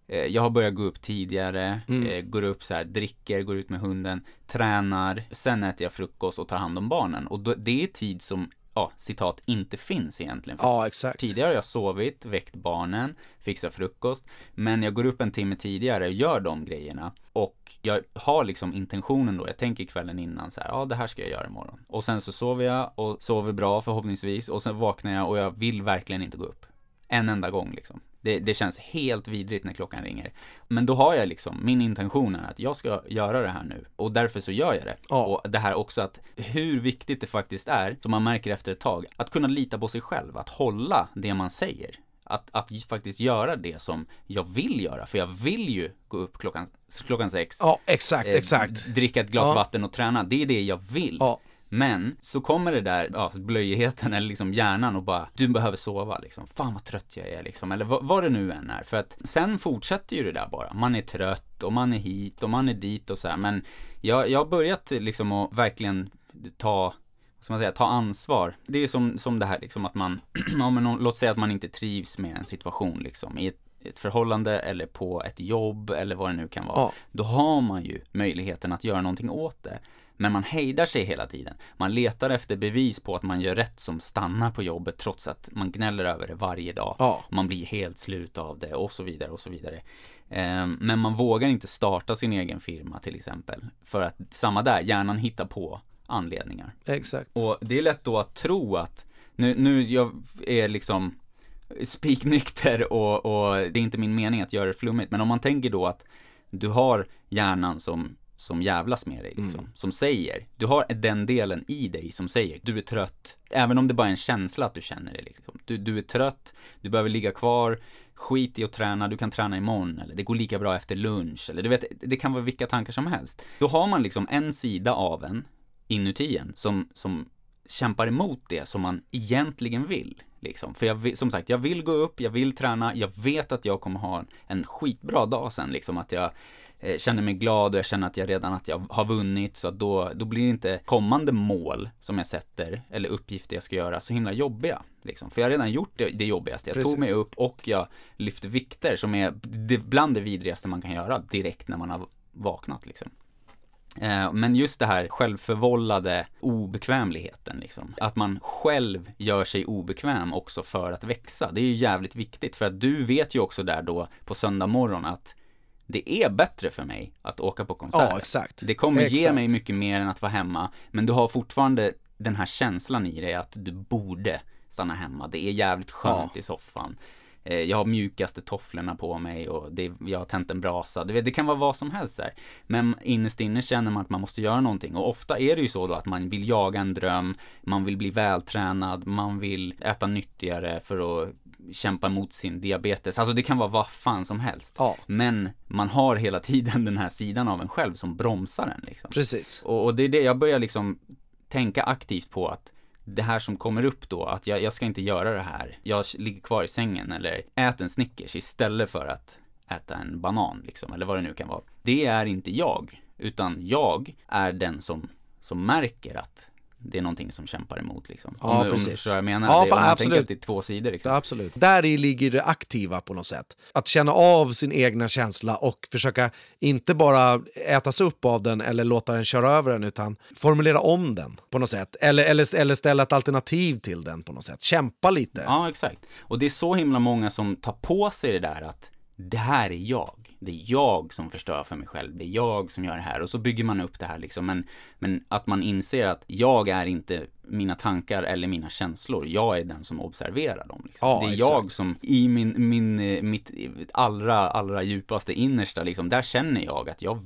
eh, jag har börjat gå upp tidigare, mm. eh, går upp så här, dricker, går ut med hunden, tränar, sen äter jag frukost och tar hand om barnen. Och det är tid som ja, citat, inte finns egentligen. För ja, exakt. Tidigare har jag sovit, väckt barnen, fixat frukost, men jag går upp en timme tidigare, och gör de grejerna och jag har liksom intentionen då, jag tänker kvällen innan så här, ja det här ska jag göra imorgon. Och sen så sover jag och sover bra förhoppningsvis och sen vaknar jag och jag vill verkligen inte gå upp. En enda gång liksom. Det, det, känns helt vidrigt när klockan ringer. Men då har jag liksom, min intention är att jag ska göra det här nu. Och därför så gör jag det. Ja. Och det här också att hur viktigt det faktiskt är, som man märker efter ett tag, att kunna lita på sig själv, att hålla det man säger. Att, att faktiskt göra det som jag vill göra, för jag vill ju gå upp klockan, klockan sex. Ja, exakt, eh, exakt. Dricka ett glas ja. vatten och träna, det är det jag vill. Ja. Men så kommer det där, ja, blöjigheten eller liksom hjärnan och bara, du behöver sova liksom. Fan vad trött jag är liksom. Eller vad, vad det nu än är. För att sen fortsätter ju det där bara. Man är trött och man är hit och man är dit och så här. Men jag, jag har börjat liksom att verkligen ta ska man säga, ta ansvar. Det är som, som det här liksom att man, ja, men låt säga att man inte trivs med en situation liksom i ett, ett förhållande eller på ett jobb eller vad det nu kan vara. Ja. Då har man ju möjligheten att göra någonting åt det. Men man hejdar sig hela tiden. Man letar efter bevis på att man gör rätt som stannar på jobbet trots att man gnäller över det varje dag. Ja. Man blir helt slut av det och så vidare och så vidare. Ehm, men man vågar inte starta sin egen firma till exempel. För att samma där, hjärnan hittar på anledningar. Exakt. Och det är lätt då att tro att, nu, nu jag är liksom spiknykter och, och det är inte min mening att göra det flummigt, men om man tänker då att du har hjärnan som som jävlas med dig liksom. Mm. Som säger, du har den delen i dig som säger, du är trött. Även om det bara är en känsla att du känner det liksom. Du, du är trött, du behöver ligga kvar, skit i att träna, du kan träna imorgon eller det går lika bra efter lunch eller du vet, det kan vara vilka tankar som helst. Då har man liksom en sida av en inuti en som, som kämpar emot det som man egentligen vill. Liksom. För jag, som sagt, jag vill gå upp, jag vill träna, jag vet att jag kommer ha en skitbra dag sen, liksom att jag känner mig glad och jag känner att jag redan att jag har vunnit så att då, då blir inte kommande mål som jag sätter eller uppgifter jag ska göra så himla jobbiga. Liksom. För jag har redan gjort det, det jobbigaste. Jag Precis. tog mig upp och jag lyfte vikter som är bland det vidrigaste man kan göra direkt när man har vaknat. Liksom. Eh, men just det här självförvållade obekvämligheten liksom. Att man själv gör sig obekväm också för att växa. Det är ju jävligt viktigt för att du vet ju också där då på söndag morgon att det är bättre för mig att åka på konsert. Ja, exakt. Det kommer exakt. ge mig mycket mer än att vara hemma, men du har fortfarande den här känslan i dig att du borde stanna hemma. Det är jävligt skönt ja. i soffan. Eh, jag har mjukaste tofflorna på mig och det, jag har tänt en brasa. Du vet, det kan vara vad som helst där. Men innerst inne känner man att man måste göra någonting. Och ofta är det ju så då att man vill jaga en dröm, man vill bli vältränad, man vill äta nyttigare för att kämpa mot sin diabetes. Alltså det kan vara vad fan som helst. Ja. Men man har hela tiden den här sidan av en själv som bromsar en. Liksom. Precis. Och, och det är det jag börjar liksom tänka aktivt på att det här som kommer upp då, att jag, jag ska inte göra det här. Jag ligger kvar i sängen eller äter en Snickers istället för att äta en banan liksom, eller vad det nu kan vara. Det är inte jag, utan jag är den som, som märker att det är någonting som kämpar emot liksom. Ja, om, precis. Om du förstår vad jag menar? Ja, det, fan, absolut. det är två sidor liksom. Absolut. Där i ligger det aktiva på något sätt. Att känna av sin egna känsla och försöka inte bara ätas upp av den eller låta den köra över den utan formulera om den på något sätt. Eller, eller, eller ställa ett alternativ till den på något sätt. Kämpa lite. Ja, exakt. Och det är så himla många som tar på sig det där att det här är jag. Det är jag som förstör för mig själv. Det är jag som gör det här. Och så bygger man upp det här liksom. Men, men att man inser att jag är inte mina tankar eller mina känslor. Jag är den som observerar dem. Liksom. Ja, det är exakt. jag som i min, min, eh, mitt allra, allra djupaste innersta liksom. Där känner jag att jag,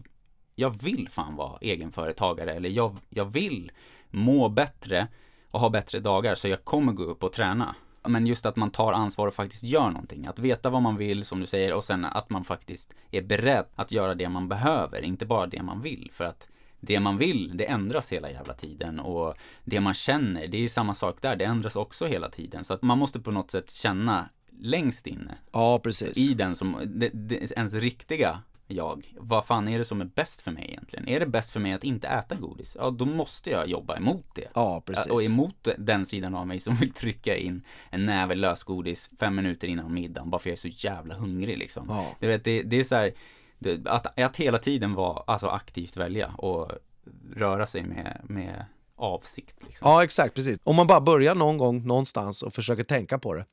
jag vill fan vara egenföretagare. Eller jag, jag vill må bättre och ha bättre dagar. Så jag kommer gå upp och träna. Men just att man tar ansvar och faktiskt gör någonting. Att veta vad man vill, som du säger, och sen att man faktiskt är beredd att göra det man behöver, inte bara det man vill. För att det man vill, det ändras hela jävla tiden. Och det man känner, det är samma sak där, det ändras också hela tiden. Så att man måste på något sätt känna längst inne, Ja, precis. i den som, det, det, ens riktiga jag. Vad fan är det som är bäst för mig egentligen? Är det bäst för mig att inte äta godis? Ja, då måste jag jobba emot det. Ja, precis. Och emot den sidan av mig som vill trycka in en näve lösgodis fem minuter innan middagen bara för jag är så jävla hungrig liksom. Ja. Du vet, det, det är så här, det, att, att hela tiden vara, alltså aktivt välja och röra sig med, med avsikt liksom. Ja, exakt. Precis. Om man bara börjar någon gång någonstans och försöker tänka på det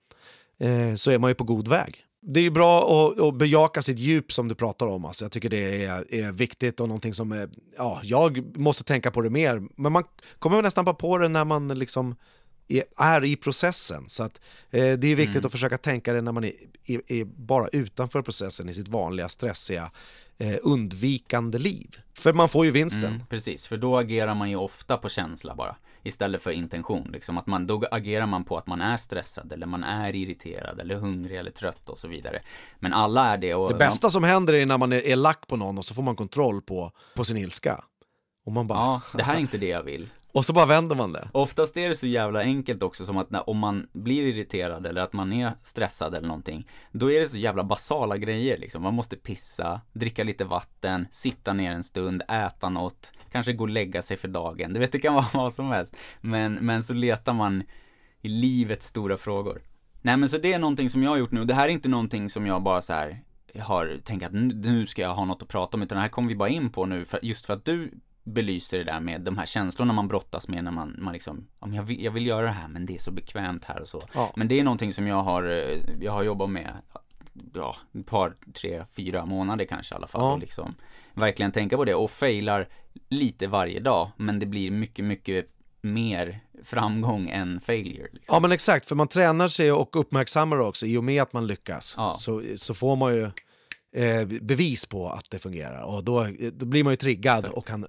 eh, så är man ju på god väg. Det är bra att, att bejaka sitt djup som du pratar om. Alltså, jag tycker det är, är viktigt och någonting som är, ja, jag måste tänka på det mer. Men man kommer nästan bara på det när man liksom är, är i processen. Så att, eh, det är viktigt att försöka tänka det när man är, är, är bara utanför processen i sitt vanliga stressiga eh, undvikande liv. För man får ju vinsten. Mm, precis, för då agerar man ju ofta på känsla bara istället för intention. Liksom att man, då agerar man på att man är stressad eller man är irriterad eller hungrig eller trött och så vidare. Men alla är det och Det bästa som händer är när man är, är lack på någon och så får man kontroll på, på sin ilska. Och man bara, Ja, det här är inte det jag vill. Och så bara vänder man det. Oftast är det så jävla enkelt också som att när, om man blir irriterad eller att man är stressad eller någonting, då är det så jävla basala grejer liksom. Man måste pissa, dricka lite vatten, sitta ner en stund, äta något, kanske gå och lägga sig för dagen. Du vet, det kan vara vad som helst. Men, men så letar man i livets stora frågor. Nej men så det är någonting som jag har gjort nu. Det här är inte någonting som jag bara så här har tänkt att nu- ska jag ha något att prata om, utan det här kommer vi bara in på nu, för, just för att du belyser det där med de här känslorna man brottas med när man, man liksom, jag, vill, jag vill göra det här men det är så bekvämt här och så. Ja. Men det är någonting som jag har, eh, jag har jobbat med, ja, ett par, tre, fyra månader kanske i alla fall. Ja. Och liksom verkligen tänka på det och failar lite varje dag, men det blir mycket, mycket mer framgång än failure. Liksom. Ja men exakt, för man tränar sig och uppmärksammar också. I och med att man lyckas Ja. så, så får man ju eh, bevis på att det fungerar. Och då, då blir man ju triggad och kan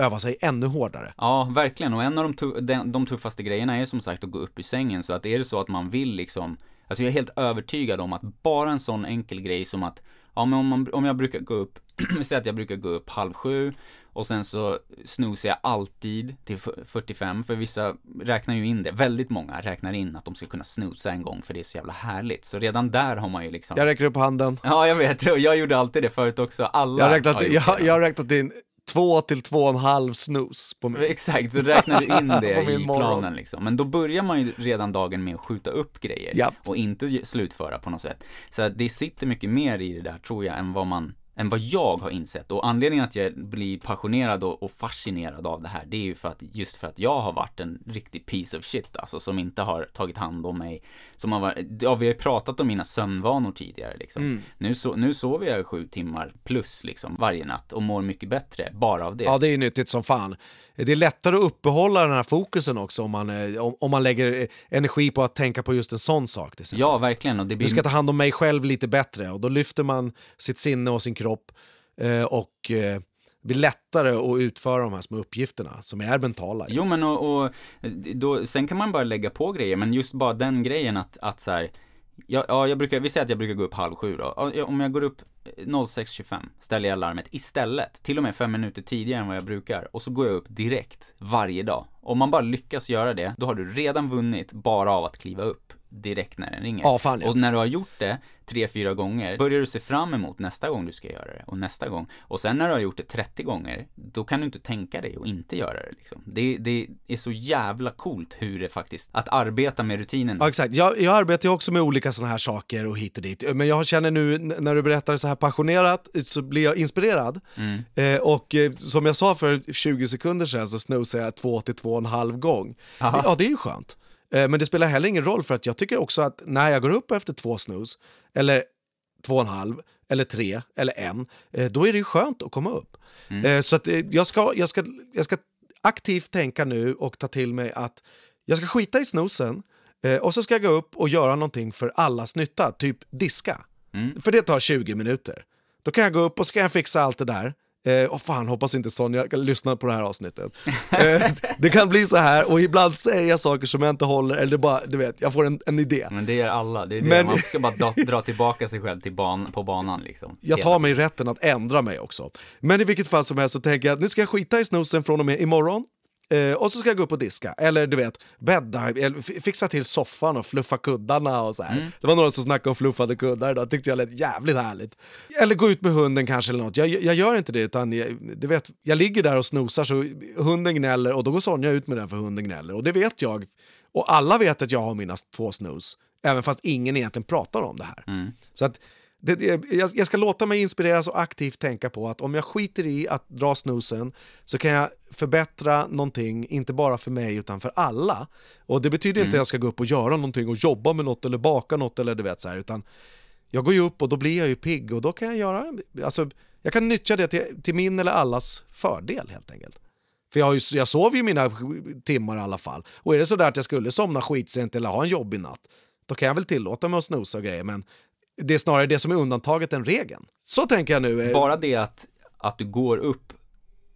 öva sig ännu hårdare. Ja, verkligen. Och en av de, tu- de, de tuffaste grejerna är som sagt att gå upp ur sängen. Så att är det så att man vill liksom, alltså jag är helt övertygad om att bara en sån enkel grej som att, ja men om, man, om jag brukar gå upp, vi säger att jag brukar gå upp halv sju och sen så snoozar jag alltid till f- 45, för vissa räknar ju in det, väldigt många räknar in att de ska kunna snooza en gång för det är så jävla härligt. Så redan där har man ju liksom Jag räcker upp handen. Ja, jag vet, jag gjorde alltid det förut också. Alla Jag har räknat, har jag, jag har räknat in två till två och en halv snooze på mig. Exakt, så räknar du in det i morgon. planen liksom. Men då börjar man ju redan dagen med att skjuta upp grejer Japp. och inte slutföra på något sätt. Så det sitter mycket mer i det där tror jag än vad man än vad jag har insett. Och anledningen att jag blir passionerad och, fascinerad av det här, det är ju för att just för att jag har varit en riktig piece of shit alltså, som inte har tagit hand om mig. Som har varit, ja, vi har ju pratat om mina sömnvanor tidigare liksom. Mm. Nu, so, nu sover jag sju timmar plus liksom varje natt och mår mycket bättre bara av det. Ja, det är nyttigt som fan. Det är lättare att uppehålla den här fokusen också om man, eh, om, om man lägger eh, energi på att tänka på just en sån sak. Ja, verkligen. Och det blir... Du ska ta hand om mig själv lite bättre och då lyfter man sitt sinne och sin kropp eh, och eh, det blir lättare att utföra de här små uppgifterna som är mentala. Jo men och, och eh, då, sen kan man bara lägga på grejer, men just bara den grejen att, att så här, ja, ja, jag brukar, vi säger att jag brukar gå upp halv sju då. Om jag går upp eh, 06.25 ställer jag larmet istället, till och med fem minuter tidigare än vad jag brukar. Och så går jag upp direkt, varje dag. Om man bara lyckas göra det, då har du redan vunnit bara av att kliva upp direkt när den ringer. Ja, fan, ja. Och när du har gjort det tre, fyra gånger, börjar du se fram emot nästa gång du ska göra det och nästa gång. Och sen när du har gjort det 30 gånger, då kan du inte tänka dig att inte göra det liksom. Det, det är så jävla coolt hur det faktiskt, att arbeta med rutinen. Ja, exakt. Jag, jag arbetar ju också med olika sådana här saker och hit och dit. Men jag känner nu när du berättar så här passionerat så blir jag inspirerad. Mm. Eh, och eh, som jag sa för 20 sekunder sedan så snosar jag två till två och en halv gång. Aha. Ja, det är ju skönt. Eh, men det spelar heller ingen roll för att jag tycker också att när jag går upp efter två snus, eller två och en halv, eller tre, eller en, eh, då är det ju skönt att komma upp. Eh, så att jag ska, jag, ska, jag ska aktivt tänka nu och ta till mig att jag ska skita i snusen och så ska jag gå upp och göra någonting för allas nytta, typ diska. För det tar 20 minuter. Då kan jag gå upp och så kan jag fixa allt det där. Eh, och fan, hoppas inte Sonja lyssnar på det här avsnittet. Eh, det kan bli så här och ibland säger jag saker som jag inte håller eller det bara, du vet, jag får en, en idé. Men det är alla, det är det. Men- Man ska bara dra, dra tillbaka sig själv till ban, på banan liksom. Jag tar mig rätten att ändra mig också. Men i vilket fall som helst så tänker jag att nu ska jag skita i snusen från och med imorgon. Eh, och så ska jag gå upp och diska, eller du vet, bädda, eller fixa till soffan och fluffa kuddarna och så här. Det var några som snackade om fluffade kuddar idag, tyckte jag lät jävligt härligt. Eller gå ut med hunden kanske eller något. Jag, jag gör inte det, utan jag, du vet, jag ligger där och snosar så hunden gnäller och då går Sonja ut med den för hunden gnäller. Och det vet jag. Och alla vet att jag har mina två snus, även fast ingen egentligen pratar om det här. Så att det, det, jag, jag ska låta mig inspireras och aktivt tänka på att om jag skiter i att dra snusen så kan jag förbättra någonting, inte bara för mig utan för alla. Och det betyder inte att jag ska gå upp och göra någonting och jobba med något eller baka något eller du vet så här, utan jag går ju upp och då blir jag ju pigg och då kan jag göra, alltså jag kan nyttja det till, till min eller allas fördel helt enkelt. För jag, ju, jag sover ju mina timmar i alla fall. Och är det så där att jag skulle somna skitsent eller ha en jobbig natt, då kan jag väl tillåta mig att snosa och grejer, men det är snarare det som är undantaget än regeln. Så tänker jag nu. Eh, Bara det att, att du går upp,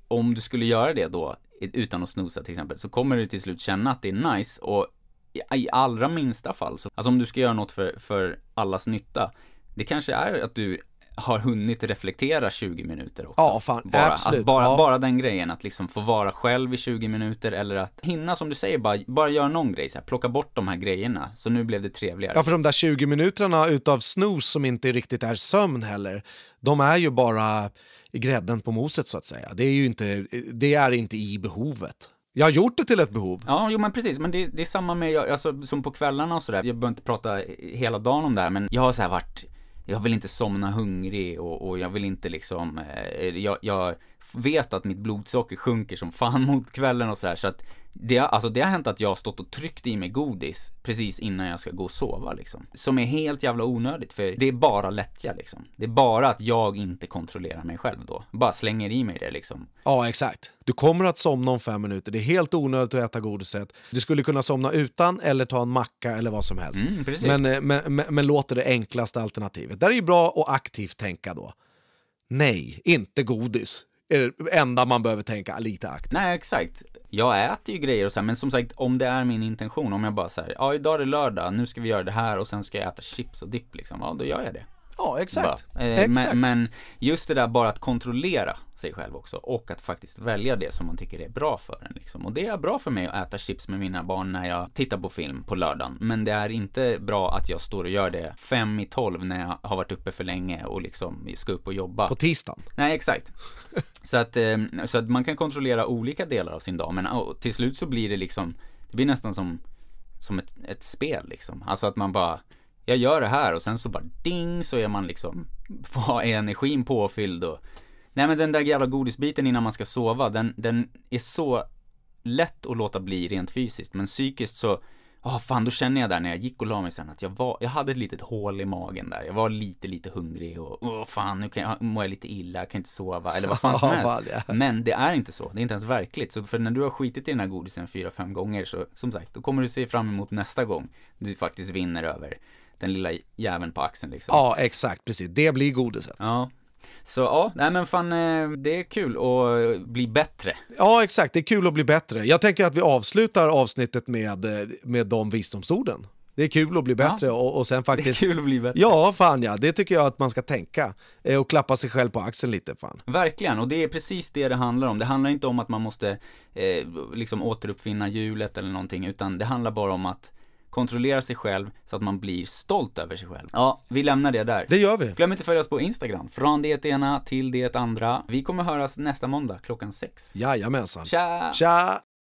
om du skulle göra det då, utan att snosa till exempel, så kommer du till slut känna att det är nice och i, i allra minsta fall, så, alltså om du ska göra något för, för allas nytta, det kanske är att du har hunnit reflektera 20 minuter också. Ja, fan, bara, absolut. Att bara, Ja. bara den grejen, att liksom få vara själv i 20 minuter eller att hinna, som du säger, bara, bara göra någon grej, så här, plocka bort de här grejerna, så nu blev det trevligare. Ja, för de där 20 minuterna utav snooze som inte riktigt är sömn heller, de är ju bara grädden på moset så att säga. Det är ju inte, det är inte i behovet. Jag har gjort det till ett behov. Ja, jo men precis, men det, det är samma med, jag- alltså som på kvällarna och sådär, jag behöver inte prata hela dagen om det här, men jag har så här varit, jag vill inte somna hungrig och, och jag vill inte liksom, eh, jag, jag vet att mitt blodsocker sjunker som fan mot kvällen och så här, så att det, har- alltså det har hänt att jag har stått och tryckt i mig godis precis innan jag ska gå och sova liksom. Som är helt jävla onödigt, för det är bara lättja liksom. Det är bara att jag inte kontrollerar mig själv då. Bara slänger i mig det liksom. Ja, exakt. Du kommer att somna om fem minuter. Det är helt onödigt att äta godiset. Du skulle kunna somna utan eller ta en macka eller vad som helst. Mm, precis. men, eh, men, men, men låt det det enklaste alternativet. Där är ju bra att aktivt tänka då. Nej, inte godis. Är det enda man behöver tänka lite aktivt. Nej, exakt. Jag äter ju grejer och så här, men som sagt, om det är min intention, om jag bara säger, ja idag är det lördag, nu ska vi göra det här och sen ska jag äta chips och dipp liksom, ja då gör jag det. Ja, exakt. Eh, exakt. Men, men just det där bara att kontrollera sig själv också och att faktiskt välja det som man tycker är bra för en liksom. Och det är bra för mig att äta chips med mina barn när jag tittar på film på lördagen. Men det är inte bra att jag står och gör det fem i tolv när jag har varit uppe för länge och liksom ska upp och jobba. På tisdagen. Nej, exakt. Så att, eh, så att man kan kontrollera olika delar av sin dag, men till slut så blir det liksom, det blir nästan som, som ett, ett spel liksom. Alltså att man bara, jag gör det här och sen så bara ding så är man liksom, får energin påfylld och Nej men den där jävla godisbiten innan man ska sova, den, den är så lätt att låta bli rent fysiskt, men psykiskt så Ja, fan då känner jag där när jag gick och la mig sen att jag var, jag hade ett litet hål i magen där. Jag var lite, lite hungrig och åh fan, nu kan jag, mår jag lite illa, jag kan inte sova eller vad fan som helst. fan, ja. Men det är inte så, det är inte ens verkligt. Så för när du har skitit i den här godisen fyra, fem gånger så, som sagt, då kommer du se fram emot nästa gång du faktiskt vinner över den lilla jäveln på axeln liksom. Ja, exakt. Precis. Det blir godiset. Ja. Så ja, nej men fan, eh, det är kul att bli bättre. Ja, exakt. Det är kul att bli bättre. Jag tänker att vi avslutar avsnittet med, eh, med de visdomsorden. Det är kul att bli bättre och, och sen Det är faktiskt... kul att bli bättre. Ja, fan ja. Det tycker jag att man ska tänka. Eh, Och klappa sig själv på axeln lite, fan. Verkligen, och det är precis det det handlar om. Det handlar inte om att man måste eh, liksom återuppfinna hjulet eller någonting, utan det handlar bara om att kontrollera sig själv så att man blir stolt över sig själv. Ja, vi lämnar det där. Det gör vi. Glöm inte att följa oss på Instagram, från det ena till det andra. Vi kommer höras nästa måndag klockan sex. Jajamensan. Tja! Tja!